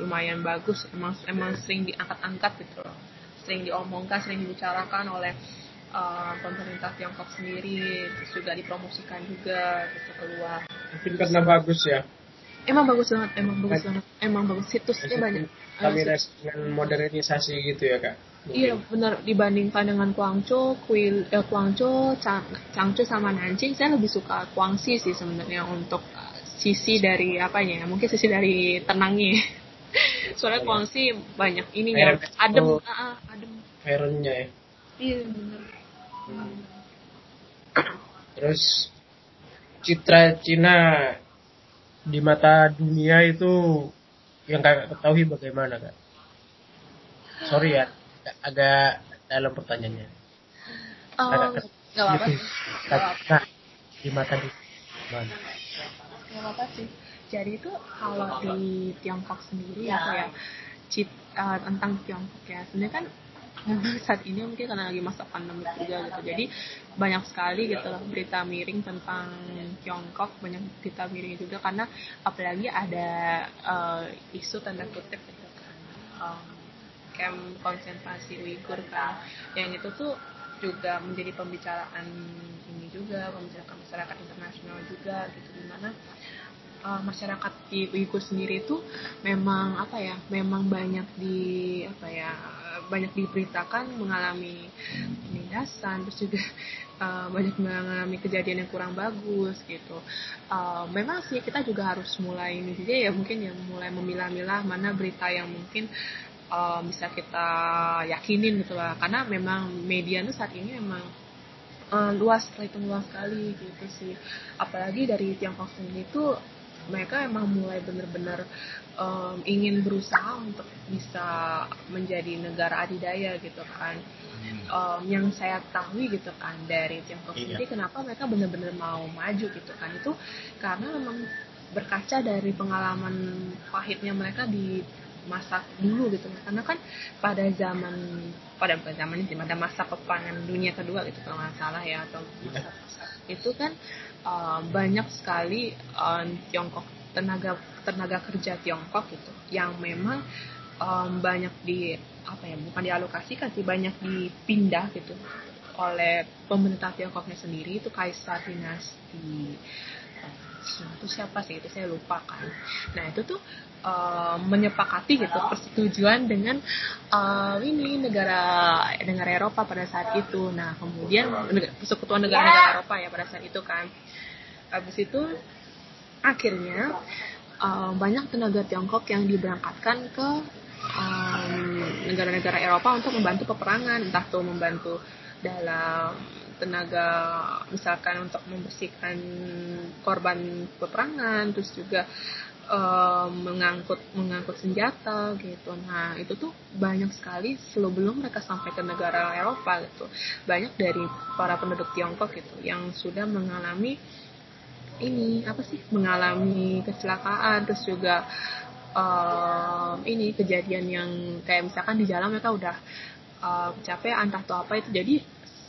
S1: lumayan bagus emang emang sering diangkat-angkat gitu loh. Sering diomongkan sering dibicarakan oleh uh, pemerintah Tiongkok sendiri terus juga dipromosikan juga gitu keluar
S2: mungkin karena bagus ya
S1: emang bagus banget emang bagus banget emang bagus situsnya banyak
S2: kami dengan modernisasi gitu ya kak
S1: Mungkin. Iya benar dibandingkan dengan Guangzhou, Kuil, eh, Guangzhou, Chang, Changzhou sama Nanjing, saya lebih suka Guangxi sih sebenarnya untuk uh, sisi dari apanya ya, mungkin sisi dari tenangnya. Soalnya Guangxi banyak ininya, adem, oh, uh, adem.
S2: Airnya ya.
S1: Iya benar.
S2: Terus citra Cina di mata dunia itu yang kakak ketahui bagaimana kak? Sorry ya, agak dalam pertanyaannya.
S1: Oh, agak gak apa-apa.
S2: Nah, di mata dunia
S1: gimana? Gak apa-apa sih. Jadi itu kalau di Tiongkok sendiri ya, ya cit, uh, tentang Tiongkok ya, sebenarnya kan saat ini mungkin karena lagi masa pandemi juga gitu. Jadi banyak sekali gitu loh berita miring tentang Tiongkok banyak berita miring juga karena apalagi ada uh, isu tanda kutip gitu kan. Um, camp konsentrasi Uighur kan. Yang itu tuh juga menjadi pembicaraan ini juga pembicaraan masyarakat internasional juga gitu. Di mana uh, masyarakat di Uighur sendiri itu memang apa ya memang banyak di apa ya banyak diberitakan mengalami penindasan terus juga uh, banyak mengalami kejadian yang kurang bagus gitu. Uh, memang sih kita juga harus mulai ini juga ya mungkin ya mulai memilah-milah mana berita yang mungkin uh, bisa kita yakinin gitu lah. Karena memang media itu saat ini memang uh, luas terhitung luas sekali gitu sih. Apalagi dari Tiongkok sendiri itu mereka emang mulai benar-benar um, ingin berusaha untuk bisa menjadi negara adidaya gitu kan. Um, yang saya ketahui gitu kan dari Tiongkok iya. sendiri kenapa mereka benar-benar mau maju gitu kan. Itu karena memang berkaca dari pengalaman pahitnya mereka di masa dulu gitu. Karena kan pada zaman pada zaman ini pada masa peperangan dunia kedua gitu kalau nggak salah ya atau masa, masa itu kan uh, banyak sekali uh, Tiongkok tenaga tenaga kerja Tiongkok gitu yang memang um, banyak di apa ya bukan dialokasikan sih banyak dipindah gitu oleh pemerintah Tiongkoknya sendiri. Itu kaisar dinasti itu siapa sih? Itu saya lupa kan. Nah itu tuh uh, menyepakati gitu persetujuan dengan uh, ini negara negara Eropa pada saat itu. Nah kemudian persekutuan negara-negara Eropa ya pada saat itu kan. Habis itu akhirnya uh, banyak tenaga Tiongkok yang diberangkatkan ke negara-negara um, Eropa untuk membantu peperangan entah tuh membantu dalam tenaga misalkan untuk membersihkan korban peperangan terus juga um, mengangkut mengangkut senjata gitu. Nah itu tuh banyak sekali sebelum mereka sampai ke negara Eropa gitu. Banyak dari para penduduk Tiongkok gitu yang sudah mengalami ini apa sih mengalami kecelakaan terus juga um, ini kejadian yang kayak misalkan di jalan mereka udah capek entah atau apa itu. Jadi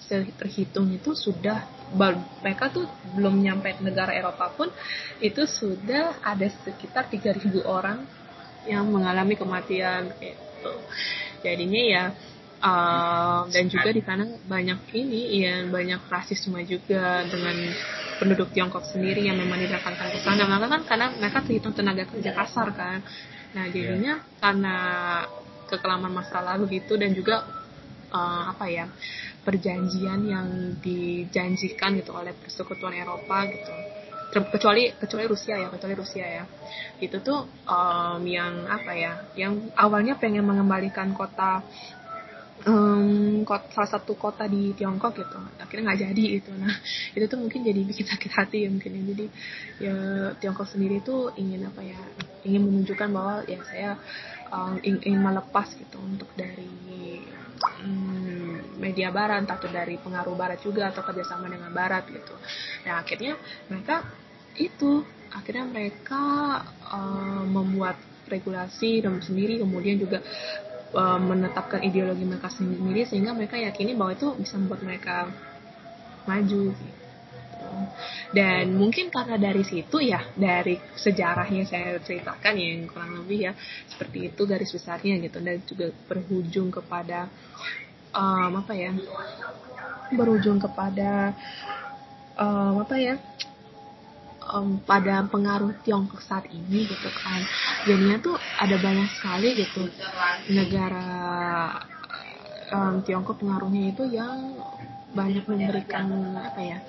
S1: terhitung itu sudah mereka tuh belum nyampe negara Eropa pun itu sudah ada sekitar 3000 orang yang mengalami kematian gitu. Jadinya ya uh, dan juga di sana banyak ini ya banyak rasisme juga dengan penduduk Tiongkok sendiri yang memang didatangkan ke sana. Maka kan karena mereka terhitung tenaga kerja kasar kan. Nah jadinya yeah. karena kekelaman masa lalu gitu dan juga uh, apa ya perjanjian yang dijanjikan gitu oleh persekutuan Eropa gitu. Kecuali kecuali Rusia ya kecuali Rusia ya. Itu tuh um, yang apa ya yang awalnya pengen mengembalikan kota um, kota, salah satu kota di Tiongkok gitu. Akhirnya nggak jadi itu nah itu tuh mungkin jadi bikin sakit hati ya mungkin ya. Jadi ya Tiongkok sendiri tuh ingin apa ya ingin menunjukkan bahwa ya saya um, ingin melepas gitu untuk dari um, media barat atau dari pengaruh barat juga atau kerjasama dengan barat gitu. Nah akhirnya mereka itu akhirnya mereka um, membuat regulasi dan sendiri kemudian juga uh, menetapkan ideologi mereka sendiri sehingga mereka yakini bahwa itu bisa membuat mereka maju gitu. Dan mungkin karena dari situ ya, dari sejarahnya saya ceritakan ya, yang kurang lebih ya seperti itu garis besarnya gitu dan juga berujung kepada um, apa ya? Berujung kepada um, apa ya? Um, pada pengaruh Tiongkok saat ini gitu kan. Jadinya tuh ada banyak sekali gitu negara um, Tiongkok pengaruhnya itu yang banyak memberikan apa ya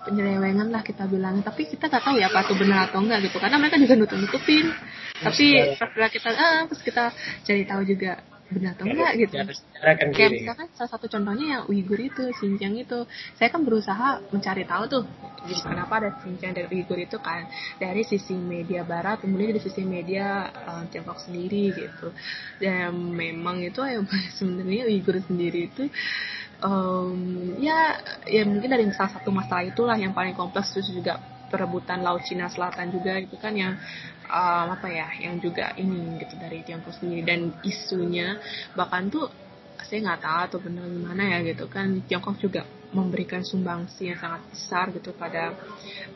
S1: penyelewengan lah kita bilang tapi kita nggak tahu ya apa itu benar atau enggak gitu. Karena mereka juga nutup nutupin tapi setelah kita ah, terus kita cari tahu juga benar atau enggak gitu. kayak misalkan salah satu contohnya yang Uyghur itu Xinjiang itu. Saya kan berusaha mencari tahu tuh kenapa ada Xinjiang dari Uyghur itu kan. Dari sisi media barat kemudian dari sisi media uh, Tiongkok sendiri gitu. Dan memang itu yang sebenarnya Uyghur sendiri itu um, ya ya mungkin dari salah satu masalah itulah yang paling kompleks. Terus juga perebutan laut Cina Selatan juga itu kan yang um, apa ya yang juga ini gitu dari Tiongkok sendiri. Dan isunya bahkan tuh saya nggak tahu tuh benar gimana ya gitu kan. Tiongkok juga memberikan sumbangsi yang sangat besar gitu pada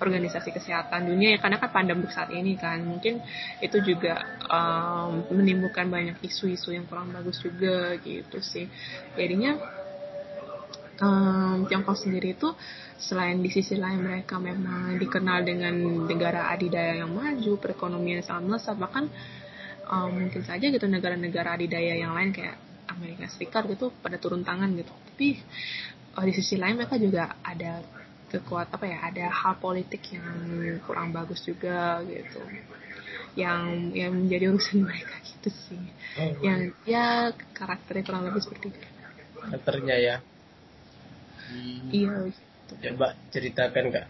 S1: organisasi kesehatan dunia ya karena kan pandemi saat ini kan. Mungkin itu juga um, menimbulkan banyak isu-isu yang kurang bagus juga gitu sih. Jadinya um, Tiongkok sendiri itu selain di sisi lain mereka memang dikenal dengan negara adidaya yang maju, perekonomian yang sangat melesat, bahkan um, mungkin saja gitu negara-negara adidaya yang lain kayak Amerika Serikat gitu pada turun tangan gitu. Tapi uh, di sisi lain mereka juga ada kekuat apa ya, ada hal politik yang kurang bagus juga gitu. Yang yang menjadi urusan mereka gitu sih. Oh, yang ya karakternya kurang lebih seperti itu.
S2: Karakternya ya.
S1: Hmm. Iya
S2: Coba ceritakan kak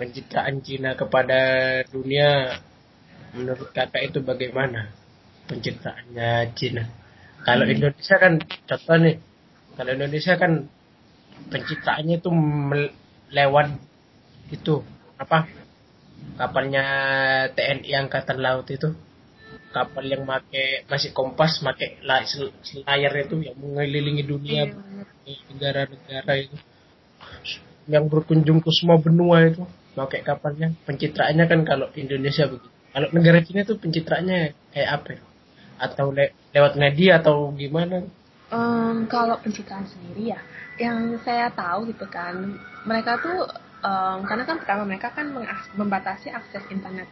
S2: pencitraan Cina kepada dunia menurut kakak itu bagaimana pencitraannya Cina? Kalau hmm. Indonesia kan contoh nih, kalau Indonesia kan pencitraannya itu lewat itu apa kapalnya TNI Angkatan Laut itu kapal yang make masih kompas make layar itu yang mengelilingi dunia iya, negara-negara itu. Yang berkunjung ke semua benua itu pakai kapalnya. Pencitraannya kan kalau Indonesia begitu. Kalau negara Cina itu pencitraannya kayak apa ya? atau le lewat media atau gimana?
S1: Um, kalau pencitraan sendiri ya yang saya tahu gitu kan mereka tuh um, karena kan pertama mereka kan membatasi akses internet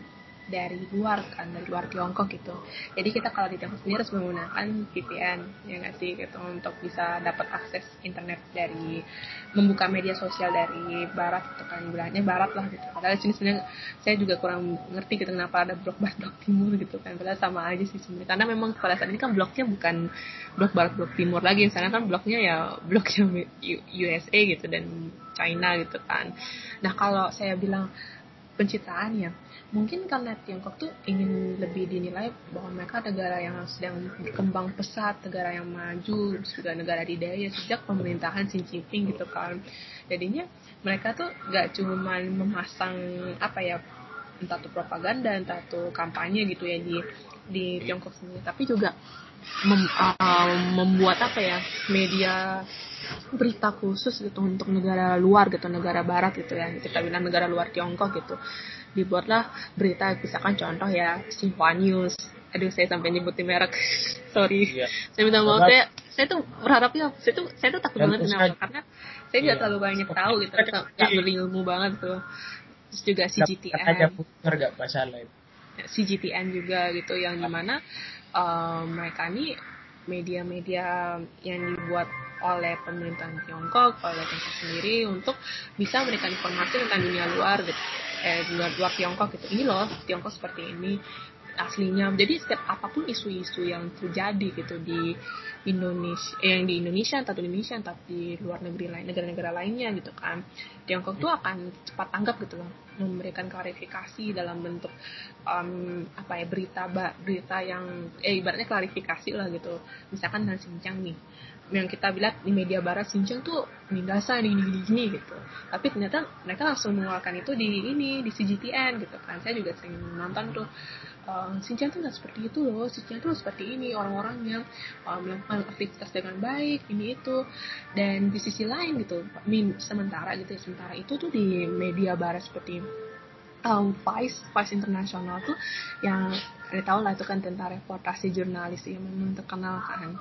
S1: dari luar kan dari luar Tiongkok gitu. Jadi kita kalau di Tiongkok sendiri harus menggunakan VPN ya nggak sih gitu untuk bisa dapat akses internet dari membuka media sosial dari barat gitu kan bilangnya barat lah gitu. Padahal sini sebenarnya saya juga kurang ngerti gitu kenapa ada blok barat blok timur gitu kan. Padahal sama aja sih sebenarnya. Karena memang pada saat ini kan bloknya bukan blok barat blok timur lagi. Sana kan bloknya ya bloknya USA gitu dan China gitu kan. Nah kalau saya bilang pencitraan ya mungkin karena Tiongkok tuh ingin lebih dinilai bahwa mereka negara yang sedang berkembang pesat, negara yang maju, juga negara didaya sejak pemerintahan Xi Jinping gitu kan. Jadinya mereka tuh gak cuma memasang apa ya entah itu propaganda entah itu kampanye gitu ya di di Tiongkok sendiri tapi juga mem, uh, membuat apa ya media berita khusus gitu untuk negara luar gitu negara barat gitu ya kita bilang negara luar Tiongkok gitu dibuatlah berita misalkan contoh ya Xinhua News. Aduh saya sampai nyebutin merek. Sorry. Iya. saya minta maaf saya saya tuh berharapnya saya tuh saya tuh takut banget kenapa? karena saya nggak iya. terlalu banyak tahu gitu nggak berilmu banget tuh. Terus juga CGTN
S2: nggak masalah.
S1: CGTN juga gitu yang di mana uh, mereka ini media-media yang dibuat oleh pemerintahan Tiongkok, oleh Tiongkok sendiri untuk bisa memberikan informasi tentang dunia luar gitu, eh luar luar Tiongkok gitu. Ini loh Tiongkok seperti ini aslinya. Jadi setiap apa pun isu-isu yang terjadi gitu di Indonesia, eh, yang di Indonesia entah di Indonesia entah di luar negeri lain, negara-negara lainnya gitu kan, Tiongkok tuh akan cepat tanggap gitu loh, memberikan klarifikasi dalam bentuk um, apa ya berita berita yang eh ibaratnya klarifikasi lah gitu, misalkan tentang Xinjiang nih yang kita bilang di media barat Xinjiang tuh nindasan ini gini, gini gitu. Tapi ternyata mereka langsung mengeluarkan itu di ini di CGTN gitu kan. Saya juga sering nonton tuh. Uh, Xinjiang tuh nggak seperti itu loh. Xinjiang tuh seperti ini orang-orangnya uh, melakukan aktivitas dengan baik ini itu. Dan di sisi lain gitu min sementara gitu sementara itu tuh di media barat seperti um, Vice Vice internasional tuh yang ada tahu lah itu kan tentang reportasi jurnalis yang memang terkenal kan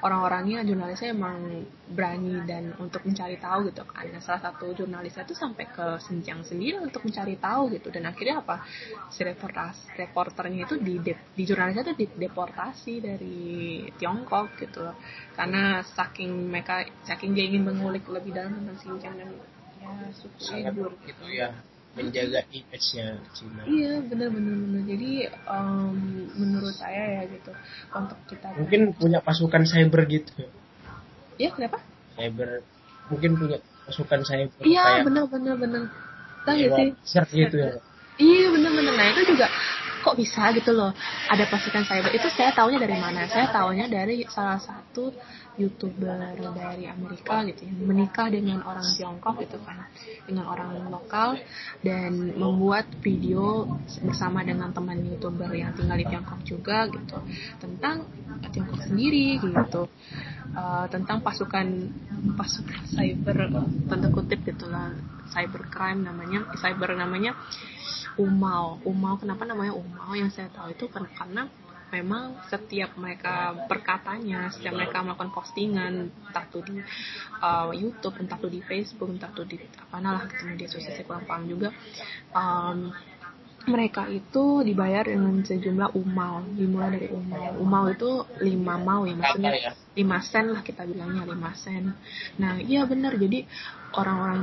S1: orang-orangnya jurnalisnya emang berani dan untuk mencari tahu gitu kan. Nah, salah satu jurnalisnya itu sampai ke Senjang sendiri untuk mencari tahu gitu dan akhirnya apa si reportas reporternya itu di di jurnalisnya itu dideportasi dari Tiongkok gitu loh. Karena saking mereka saking dia ingin mengulik lebih dalam tentang Xinjiang dan ya suku
S2: gitu ya menjaga image-nya Cina.
S1: Iya, benar-benar benar. Jadi um, menurut saya ya gitu untuk kita
S2: mungkin punya pasukan cyber gitu.
S1: Iya, kenapa?
S2: Cyber mungkin punya pasukan cyber.
S1: Iya, benar-benar benar. Tahu ya sih?
S2: gitu ya.
S1: Iya, benar-benar. Nah, itu juga kok bisa gitu loh ada pasukan cyber itu saya tahunya dari mana saya tahunya dari salah satu youtuber dari Amerika gitu ya. Menikah dengan orang Tiongkok gitu kan. Dengan orang lokal. Dan membuat video bersama dengan teman youtuber yang tinggal di Tiongkok juga gitu. Tentang Tiongkok sendiri gitu. Uh, tentang pasukan pasukan cyber tanda kutip gitulah cyber crime namanya cyber namanya Umau. Umau kenapa namanya Umau? Yang saya tahu itu kan karena memang setiap mereka berkatanya, setiap mereka melakukan postingan, entah itu di uh, YouTube, entah itu di Facebook, entah itu di apa lah gitu media sosial saya kurang paham juga. Um, mereka itu dibayar dengan sejumlah umau dimulai dari umau umau itu lima mau ya maksudnya ya? lima sen lah kita bilangnya lima sen nah iya benar jadi orang-orang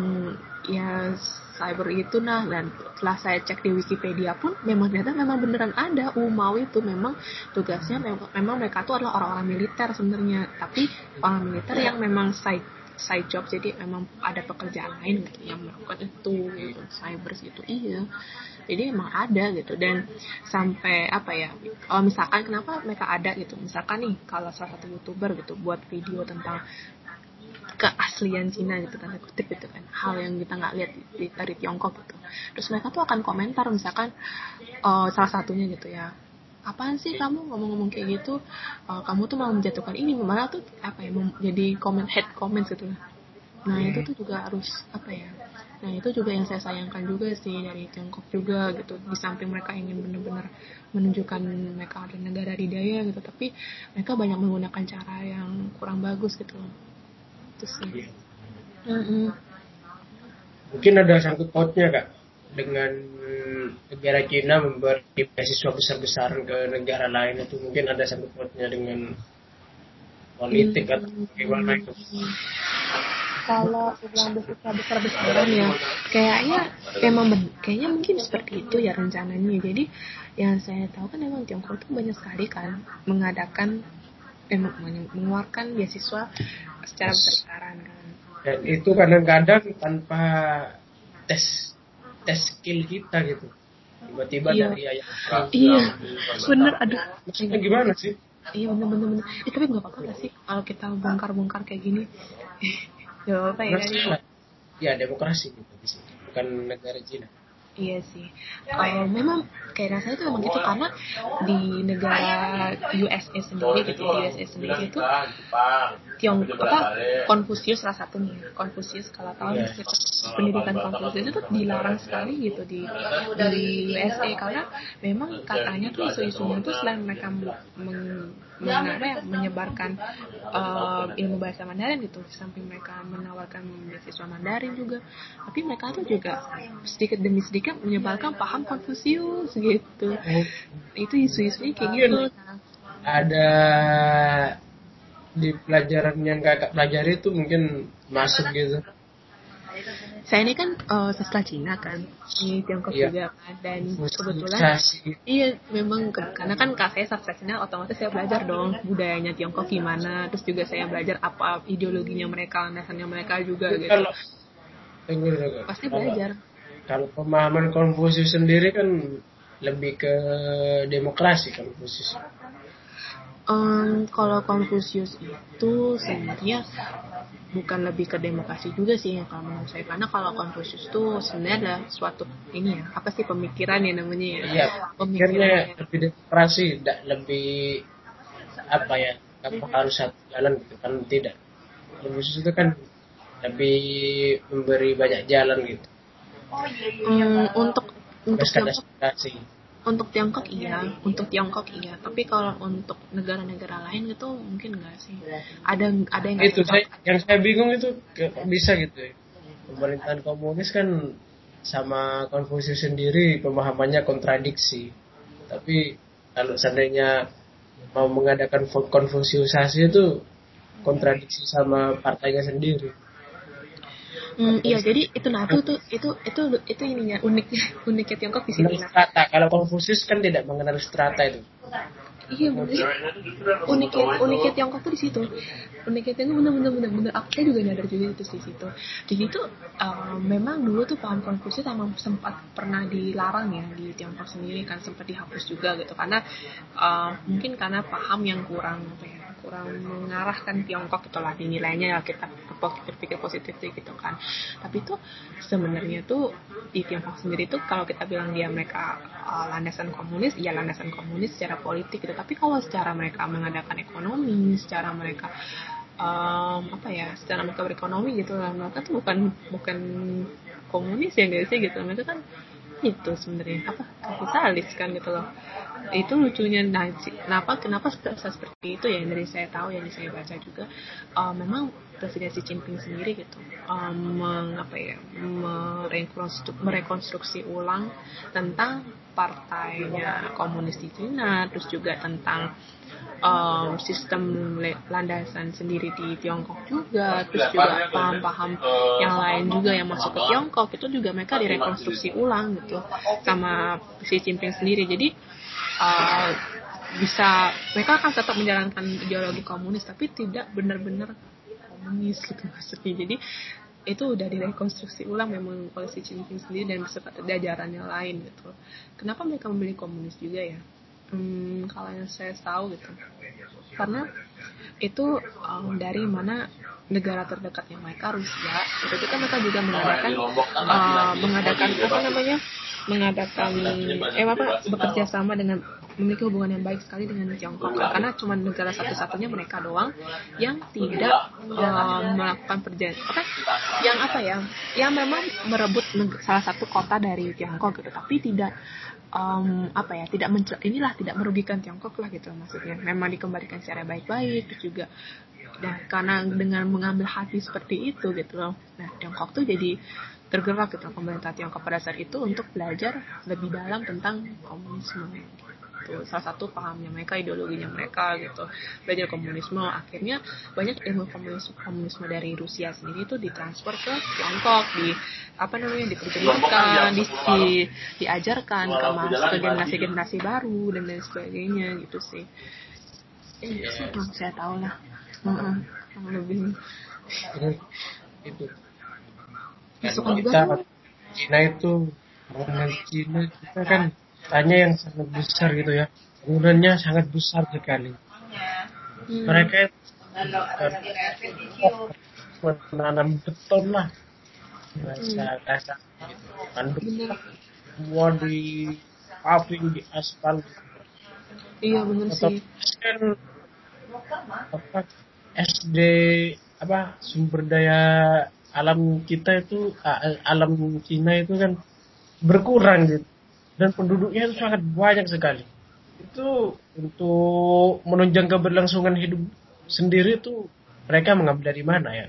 S1: ya cyber itu nah dan setelah saya cek di Wikipedia pun memang ternyata memang beneran ada. Umau itu memang tugasnya memang, memang mereka itu adalah orang-orang militer sebenarnya. Tapi orang militer yang memang side side job jadi memang ada pekerjaan lain gitu yang melakukan itu gitu. Cyber gitu iya. Jadi emang ada gitu. Dan sampai apa ya kalau misalkan kenapa mereka ada gitu? Misalkan nih kalau salah satu youtuber gitu buat video tentang keaslian Cina gitu kan kutip gitu kan. Hal yang kita nggak lihat di, dari Tiongkok gitu. Terus mereka tuh akan komentar misalkan uh, salah satunya gitu ya apaan sih kamu ngomong-ngomong kayak gitu? Uh, kamu tuh mau menjatuhkan ini. Malah tuh apa ya jadi komen head comments gitu nah itu tuh juga harus apa ya nah itu juga yang saya sayangkan juga sih dari Tiongkok juga gitu. Di samping mereka ingin benar-benar menunjukkan mereka ada negara didaya gitu tapi mereka banyak menggunakan cara yang kurang bagus gitu itu sih. Mm -mm.
S2: mungkin ada sangkut pautnya kak dengan negara Cina memberi beasiswa besar-besaran ke negara lain itu mungkin ada sangkut pautnya dengan politik atau bagaimana itu.
S1: Kalau uang besar besar besaran ya kayaknya emang kayaknya mungkin seperti itu ya rencananya. Jadi yang saya tahu kan emang Tiongkok itu banyak sekali kan mengadakan eh, mengeluarkan beasiswa secara besar besaran kan.
S2: Dan itu kadang-kadang tanpa tes tes skill kita gitu. Tiba-tiba iya. dari ayah
S1: iya. Bener ada
S2: maksudnya gimana sih?
S1: Iya bener bener bener eh, tapi nggak apa-apa sih kalau kita bongkar-bongkar kayak gini? Ya apa ya
S2: ya demokrasi gitu bukan negara Cina
S1: Iya sih. Uh, memang kayak rasanya itu memang gitu karena di negara USA sendiri gitu di USA sendiri itu Tiong apa Konfusius salah satunya Konfusius kalau tahu yeah. pendidikan Konfusius itu dilarang sekali gitu di di USA karena memang katanya tuh isu-isunya itu selain mereka meng, meng, ya, menyebarkan uh, ilmu bahasa Mandarin gitu samping mereka menawarkan beasiswa Mandarin juga. Tapi mereka tuh juga sedikit demi sedikit menyebarkan paham Konfusius gitu. Oh. itu isu-isunya kayak gitu.
S2: Ada di pelajaran yang kakak pelajari itu mungkin masuk gitu.
S1: Saya ini kan uh, sastra Cina kan di Tiongkok iya. juga kan dan kebetulan iya memang karena kan kak saya sastra Cina otomatis saya belajar dong budayanya Tiongkok gimana terus juga saya belajar apa ideologinya mereka dasarnya mereka juga gitu. Kalau, pasti belajar.
S2: Kalau pemahaman Konfusius sendiri kan lebih ke demokrasi Konfusius
S1: Um, kalau Konfusius itu sebenarnya bukan lebih ke demokrasi juga sih ya kalau menurut saya. Karena kalau Konfusius itu sebenarnya adalah suatu ini ya apa sih pemikiran ya namanya ya?
S2: Iya, pemikirannya lebih demokrasi tidak lebih apa ya apa harus satu jalan gitu kan tidak. Konfusius itu kan lebih memberi banyak jalan gitu.
S1: Um, untuk untuk untuk Tiongkok iya untuk Tiongkok iya. Tapi kalau untuk negara-negara lain itu mungkin enggak sih. Ada ada yang
S2: itu saya, yang saya bingung itu bisa gitu ya. Pemerintahan komunis kan sama Konfusius sendiri pemahamannya kontradiksi. Tapi kalau seandainya mau mengadakan konfusiusasi itu kontradiksi sama partainya sendiri
S1: Hmm, iya, jadi itu nah itu itu itu itu, itu ininya uniknya uniknya Tiongkok di sini.
S2: Strata. Kalau Konfusius kan tidak mengenal strata itu.
S1: Iya benar. Uniknya uniknya Tiongkok tuh di situ. Uniknya Tiongkok bener bener bener bener. Aku juga nyadar juga itu di situ. Di situ uh, memang dulu tuh paham Konfusius emang sempat pernah dilarang ya di Tiongkok sendiri kan sempat dihapus juga gitu karena uh, mungkin karena paham yang kurang apa ya kurang mengarahkan Tiongkok itulah dinilainya ya kita berpikir positif gitu kan. Tapi itu sebenarnya tuh di Tiongkok sendiri tuh kalau kita bilang dia mereka uh, landasan komunis ya landasan komunis secara politik gitu. Tapi kalau secara mereka mengadakan ekonomi secara mereka um, apa ya secara mereka berekonomi gitu lah mereka tuh bukan bukan komunis ya guys sih gitu. Mereka kan itu sebenarnya. Apa? Kapitalis kan gitu loh. Itu lucunya. Nah kenapa kenapa bisa seperti itu ya? Dari saya tahu yang saya baca juga uh, memang presiden Xi Jinping sendiri gitu um, mengapa ya merekonstruksi, merekonstruksi ulang tentang partainya komunis di Cina terus juga tentang um, sistem landasan sendiri di Tiongkok juga terus juga paham-paham yang lain juga yang masuk ke Tiongkok itu juga mereka direkonstruksi ulang gitu sama Xi Jinping sendiri. Jadi uh, bisa mereka akan tetap menjalankan ideologi komunis tapi tidak benar-benar komunis gitu maksudnya jadi itu udah direkonstruksi ulang memang oleh Xi Jinping sendiri dan beserta jajarannya lain gitu. Kenapa mereka memilih komunis juga ya hmm, kalau yang saya tahu gitu. Karena itu um, dari mana negara terdekatnya mereka Rusia. Itu kita mereka juga mengadakan uh, mengadakan apa namanya mengadakan eh apa bekerja sama dengan memiliki hubungan yang baik sekali dengan Tiongkok. Karena cuma negara satu-satunya mereka doang yang tidak uh, melakukan perjanjian apa yang apa ya yang memang merebut salah satu kota dari Tiongkok gitu. Tapi tidak um, apa ya tidak mencel inilah tidak merugikan Tiongkok lah gitu maksudnya. Memang dikembalikan secara baik-baik juga. Nah karena dengan mengambil hati seperti itu gitu loh. Nah Tiongkok tuh jadi tergerak gitu pemerintah Tiongkok pada saat itu untuk belajar lebih dalam tentang komunisme gitu. Salah satu pahamnya mereka ideologinya mereka gitu. Belajar komunisme akhirnya banyak ilmu komunisme komunisme dari Rusia sendiri itu ditransfer ke Tiongkok di apa namanya diterjemahkan di, di diajarkan ke mas ke generasi generasi baru dan lain sebagainya gitu sih. Eh, sih saya tahu lah. Uh -uh, lebih.
S2: Itu. Masukan juga Cina itu bangunan Cina kita kan tanya yang sangat besar gitu ya. Bangunannya sangat besar sekali. Hmm. mereka menanam beton lah. Bahasa kasar gitu. Semua di paving di aspal.
S1: Iya benar sih.
S2: Kan apa SD apa sumber daya alam kita itu alam Cina itu kan berkurang gitu dan penduduknya itu sangat banyak sekali. Itu untuk menunjang keberlangsungan hidup sendiri itu mereka mengambil dari mana ya?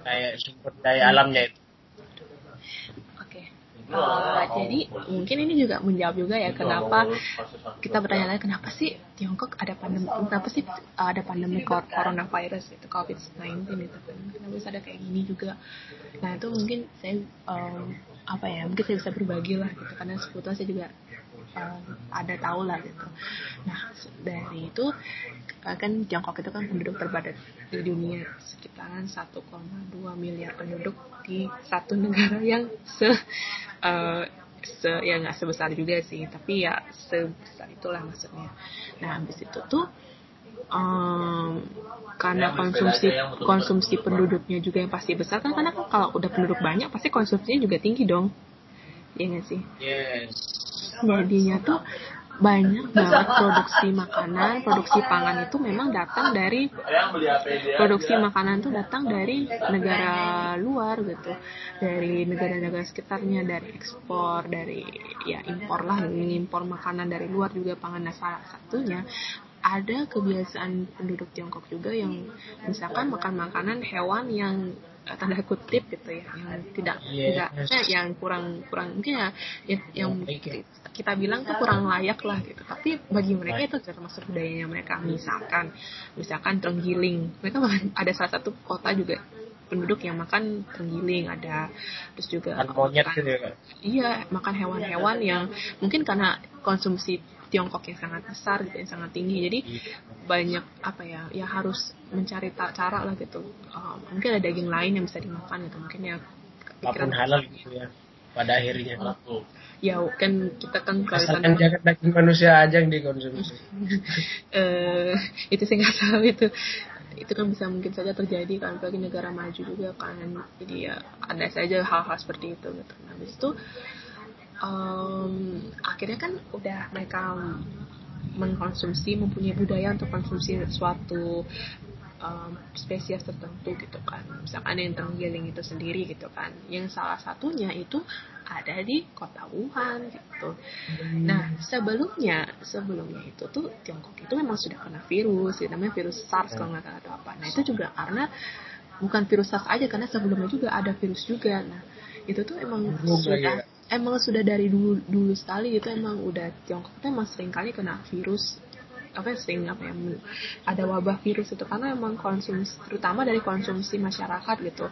S2: Kayak sumber daya alamnya itu.
S1: Uh, jadi mungkin ini juga menjawab juga ya kenapa kita bertanya lagi kenapa sih Tiongkok ada pandemi kenapa sih ada pandemi coronavirus itu COVID-19 itu kenapa bisa ada kayak gini juga? Nah itu mungkin saya um, apa ya mungkin saya bisa berbagi lah gitu. Karena sebetulnya saya juga uh, ada tahu lah gitu. Nah dari itu kan Tiongkok itu kan penduduk terpadat di dunia. Sekitaran 1,2 miliar penduduk di satu negara yang se uh, se ya nggak sebesar juga sih. Tapi ya sebesar itulah maksudnya. Nah habis itu tuh um, karena konsumsi konsumsi penduduknya juga yang pasti besar kan karena kan kalau udah penduduk banyak pasti konsumsinya juga tinggi dong. Ya nggak sih?
S2: Yes.
S1: jadinya tuh banyak banget produksi makanan, produksi pangan itu memang datang dari produksi makanan itu datang dari negara luar gitu, dari negara-negara sekitarnya, dari ekspor, dari ya impor lah, impor makanan dari luar juga pangan salah satunya ada kebiasaan penduduk Tiongkok juga yang misalkan makan makanan hewan yang Eh, tanda kutip gitu ya yang tidak yes. tidak eh, yang kurang kurang mungkin ya, ya yang kita bilang tuh kurang layak lah gitu. Tapi bagi mereka itu termasuk budayanya mereka. Misalkan misalkan terenggiling mereka ada salah satu kota juga penduduk yang makan terenggiling ada terus juga
S2: makan, gitu ya,
S1: iya makan hewan-hewan yang mungkin karena konsumsi Tiongkok yang sangat besar gitu yang sangat tinggi. Jadi iya. banyak apa ya ya harus mencari cara lah gitu. Um, mungkin ada daging lain yang bisa dimakan gitu mungkin ya
S2: apa pun halal gitu ya pada akhirnya.
S1: Ya kan kita kan
S2: kalau asalkan jangan daging manusia aja yang dikonsumsi.
S1: Uh, itu saya nggak tahu itu itu kan bisa mungkin saja terjadi kan bagi negara maju juga kan. Jadi ya ada saja hal-hal seperti itu gitu. Nah, habis itu um, akhirnya kan udah mereka mengkonsumsi mempunyai budaya untuk konsumsi suatu um, spesies tertentu gitu kan. Misalkan yang terenggiling itu sendiri gitu kan. Yang salah satunya itu ada di kota Wuhan gitu. Nah sebelumnya sebelumnya itu tuh Tiongkok itu memang sudah kena virus ya, namanya virus SARS kalau nggak tahu atau apa. Nah itu juga karena bukan virus SARS aja karena sebelumnya juga ada virus juga. Nah itu tuh emang sudah emang sudah dari dulu dulu sekali gitu emang udah Tiongkok itu emang sering kali kena virus apa sering apa ya ada wabah virus itu karena emang konsumsi terutama dari konsumsi masyarakat gitu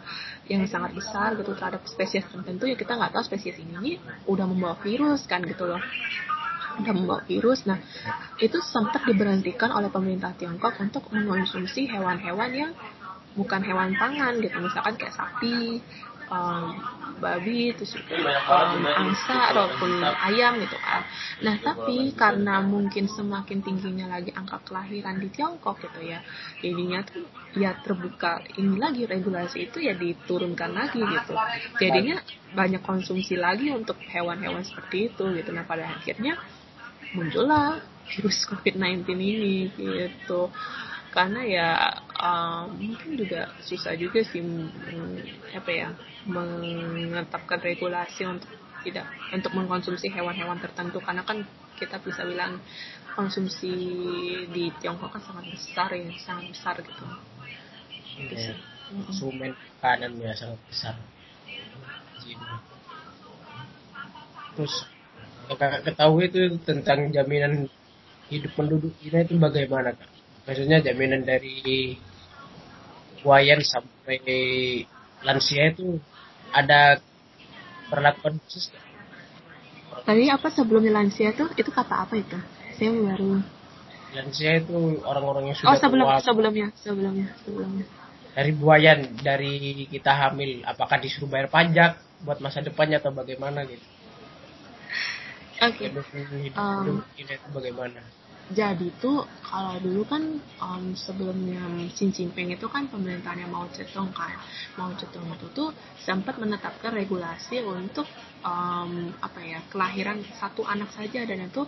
S1: yang sangat besar gitu terhadap spesies tertentu ya kita nggak tahu spesies ini, ini udah membawa virus kan gitu loh. Udah membawa virus. Nah itu sempat diberhentikan oleh pemerintah Tiongkok untuk mengonsumsi hewan-hewan yang bukan hewan pangan gitu misalkan kayak sapi um, babi terus um, angsa ataupun ayam gitu kan nah tapi karena mungkin semakin tingginya lagi angka kelahiran di Tiongkok gitu ya jadinya tuh ya terbuka ini lagi regulasi itu ya diturunkan lagi gitu. Jadinya banyak konsumsi lagi untuk hewan-hewan seperti itu gitu. Nah pada akhirnya muncullah virus COVID-19 ini gitu. Karena ya um, mungkin juga susah juga sih mm, apa ya menetapkan regulasi untuk tidak untuk mengkonsumsi hewan-hewan tertentu karena kan kita bisa bilang konsumsi di Tiongkok kan sangat besar ya sangat besar gitu.
S2: Ya, konsumen makanan ya sangat besar. Terus yang kakak ketahui itu tentang jaminan hidup penduduk Cina itu bagaimana kak? maksudnya jaminan dari wayan sampai lansia itu ada perlakuan khusus
S1: Tadi apa sebelumnya lansia tuh itu kata apa itu? Saya baru.
S2: Lansia itu orang-orang yang sudah
S1: Oh sebelum tua. sebelumnya sebelumnya sebelumnya.
S2: Dari buayan dari kita hamil apakah disuruh bayar pajak buat masa depannya atau bagaimana gitu?
S1: Oke. Okay. Um,
S2: itu bagaimana?
S1: Jadi tuh kalau dulu kan um, sebelumnya Xi Jinping itu kan pemerintahnya Mao Zedong kan. Mao Zedong itu tuh sempat menetapkan regulasi untuk um, apa ya kelahiran satu anak saja dan itu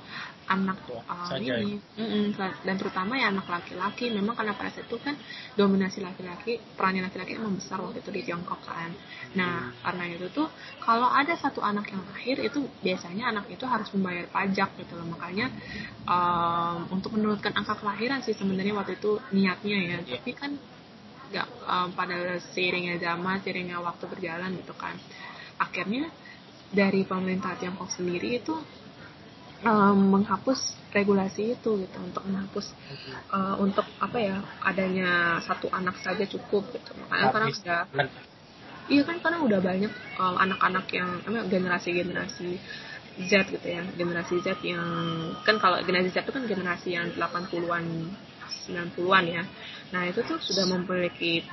S1: anak uh, ini. mm -mm, dan terutama ya anak laki-laki. Memang karena pada saat itu kan dominasi laki-laki perannya laki-laki memang besar waktu itu di Tiongkok kan. Nah karena itu tuh kalau ada satu anak yang lahir itu biasanya anak itu harus membayar pajak gitu loh. Makanya um, untuk menurunkan angka kelahiran sih sebenarnya waktu itu niatnya ya. Yeah. tapi kan nggak um, pada seiringnya zaman seiringnya waktu berjalan gitu kan. Akhirnya dari pemerintah Tiongkok sendiri itu um, menghapus regulasi itu gitu untuk menghapus uh, untuk apa ya adanya satu anak saja cukup gitu. Makanya karena sudah iya kan karena udah banyak anak-anak um, yang generasi-generasi Z gitu ya generasi Z yang kan kalau generasi Z itu kan generasi yang 80-an 90-an ya. Nah itu tuh sudah memiliki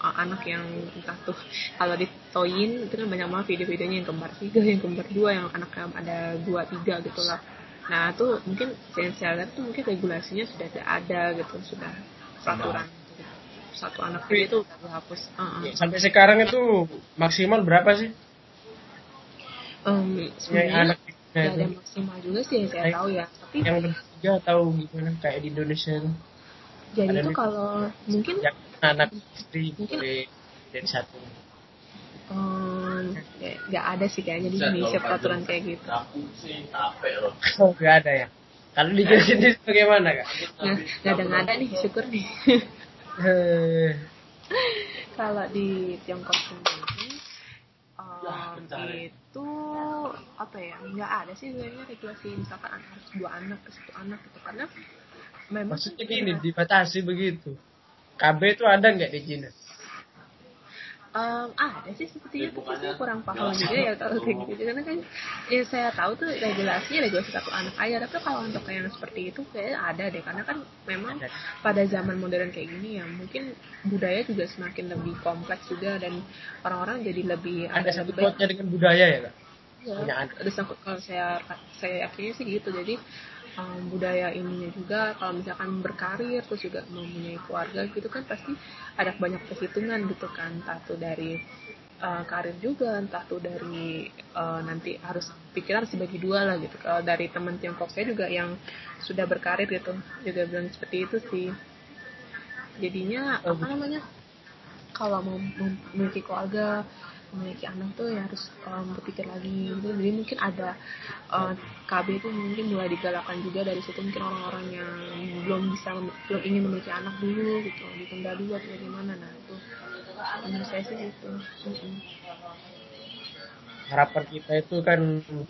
S1: anak yang entah tuh kalau di Toyin itu kan banyak banget video-videonya yang kembar tiga yang kembar dua yang anak ada dua tiga gitu lah. Nah itu mungkin lihat tuh mungkin regulasinya sudah ada gitu sudah peraturan gitu. satu anak itu udah dihapus uh -uh.
S2: sampai sekarang itu maksimal berapa sih?
S1: Um, sebenarnya ya, ada maksimal juga sih yang saya tahu ya tapi
S2: yang ketiga tahu gimana kayak di Indonesia
S1: jadi itu kalau mungkin
S2: yang anak istri mungkin, boleh jadi satu.
S1: Um, nggak ada sih kayaknya di Indonesia peraturan kayak gitu.
S2: Oh nggak ada ya? Kalau di sini bagaimana kak?
S1: Nah, nggak ada nggak ada nih syukur nih. Kalau di Tiongkok sendiri um, itu apa ya? Nggak ada sih sebenarnya regulasi misalkan harus dua anak ke satu anak gitu. Karena
S2: memang maksudnya ini dibatasi begitu KB itu ada nggak di Cina?
S1: Um, ada sih sepertinya tapi saya kurang paham juga ya kalau kayak gitu. Karena kan ya saya tahu tuh regulasinya regulasi satu anak aja tapi kalau untuk yang seperti itu kayak ada deh. Karena kan memang pada zaman modern kayak gini ya mungkin budaya juga semakin lebih kompleks juga dan orang-orang jadi lebih
S2: ada satu lebih, dengan budaya ya kak?
S1: Ya, ada sangkut kalau saya saya yakinnya sih gitu. Jadi um, budaya ininya juga kalau misalkan berkarir terus juga mempunyai keluarga gitu kan pasti ada banyak perhitungan gitu kan. Entah tuh dari uh, karir juga entah tuh dari uh, nanti harus pikiran harus dibagi dua lah gitu. Kalau dari teman Tiongkok saya juga yang sudah berkarir gitu juga bilang seperti itu sih. Jadinya apa namanya kalau mau memiliki keluarga memiliki anak tuh ya harus um, berpikir lagi gitu. Jadi mungkin ada uh, KB itu mungkin mulai digalakkan juga. Dari situ mungkin orang-orang yang belum bisa belum ingin memiliki anak dulu gitu. Ditunda dulu atau bagaimana. Nah itu menurut saya sih gitu.
S2: Harapan kita itu kan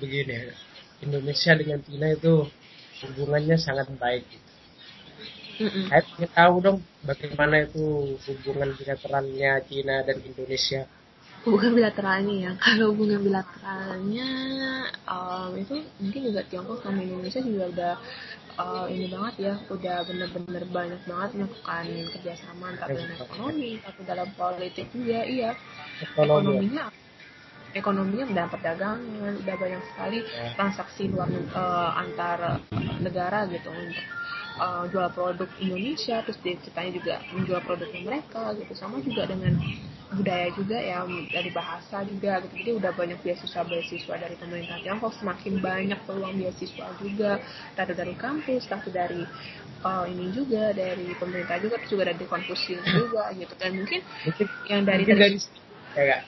S2: begini ya Indonesia dengan Cina itu hubungannya sangat baik gitu. Mm Saya ingin tahu dong bagaimana itu hubungan bilateralnya Cina dan Indonesia
S1: hubungan bilateralnya ya. Kalau hubungan bilateralnya um, itu mungkin juga Tiongkok sama Indonesia juga udah uh, ini banget ya. Udah bener-bener banyak banget melakukan kerjasama entah dalam ekonomi tapi dalam politik juga iya. Ekonominya ekonominya udah perdagangan udah banyak sekali ya. transaksi luar uh, antar negara gitu untuk uh, jual produk Indonesia terus ceritanya juga menjual produknya mereka gitu. Sama juga dengan budaya juga ya dari bahasa juga gitu. Jadi udah banyak beasiswa beasiswa dari pemerintah Tiongkok semakin banyak peluang beasiswa juga. Dari dari kampus tapi dari uh, ini juga dari pemerintah juga terus juga dari Konfusius juga gitu. Dan mungkin, mungkin yang dari
S2: mungkin dari, ya,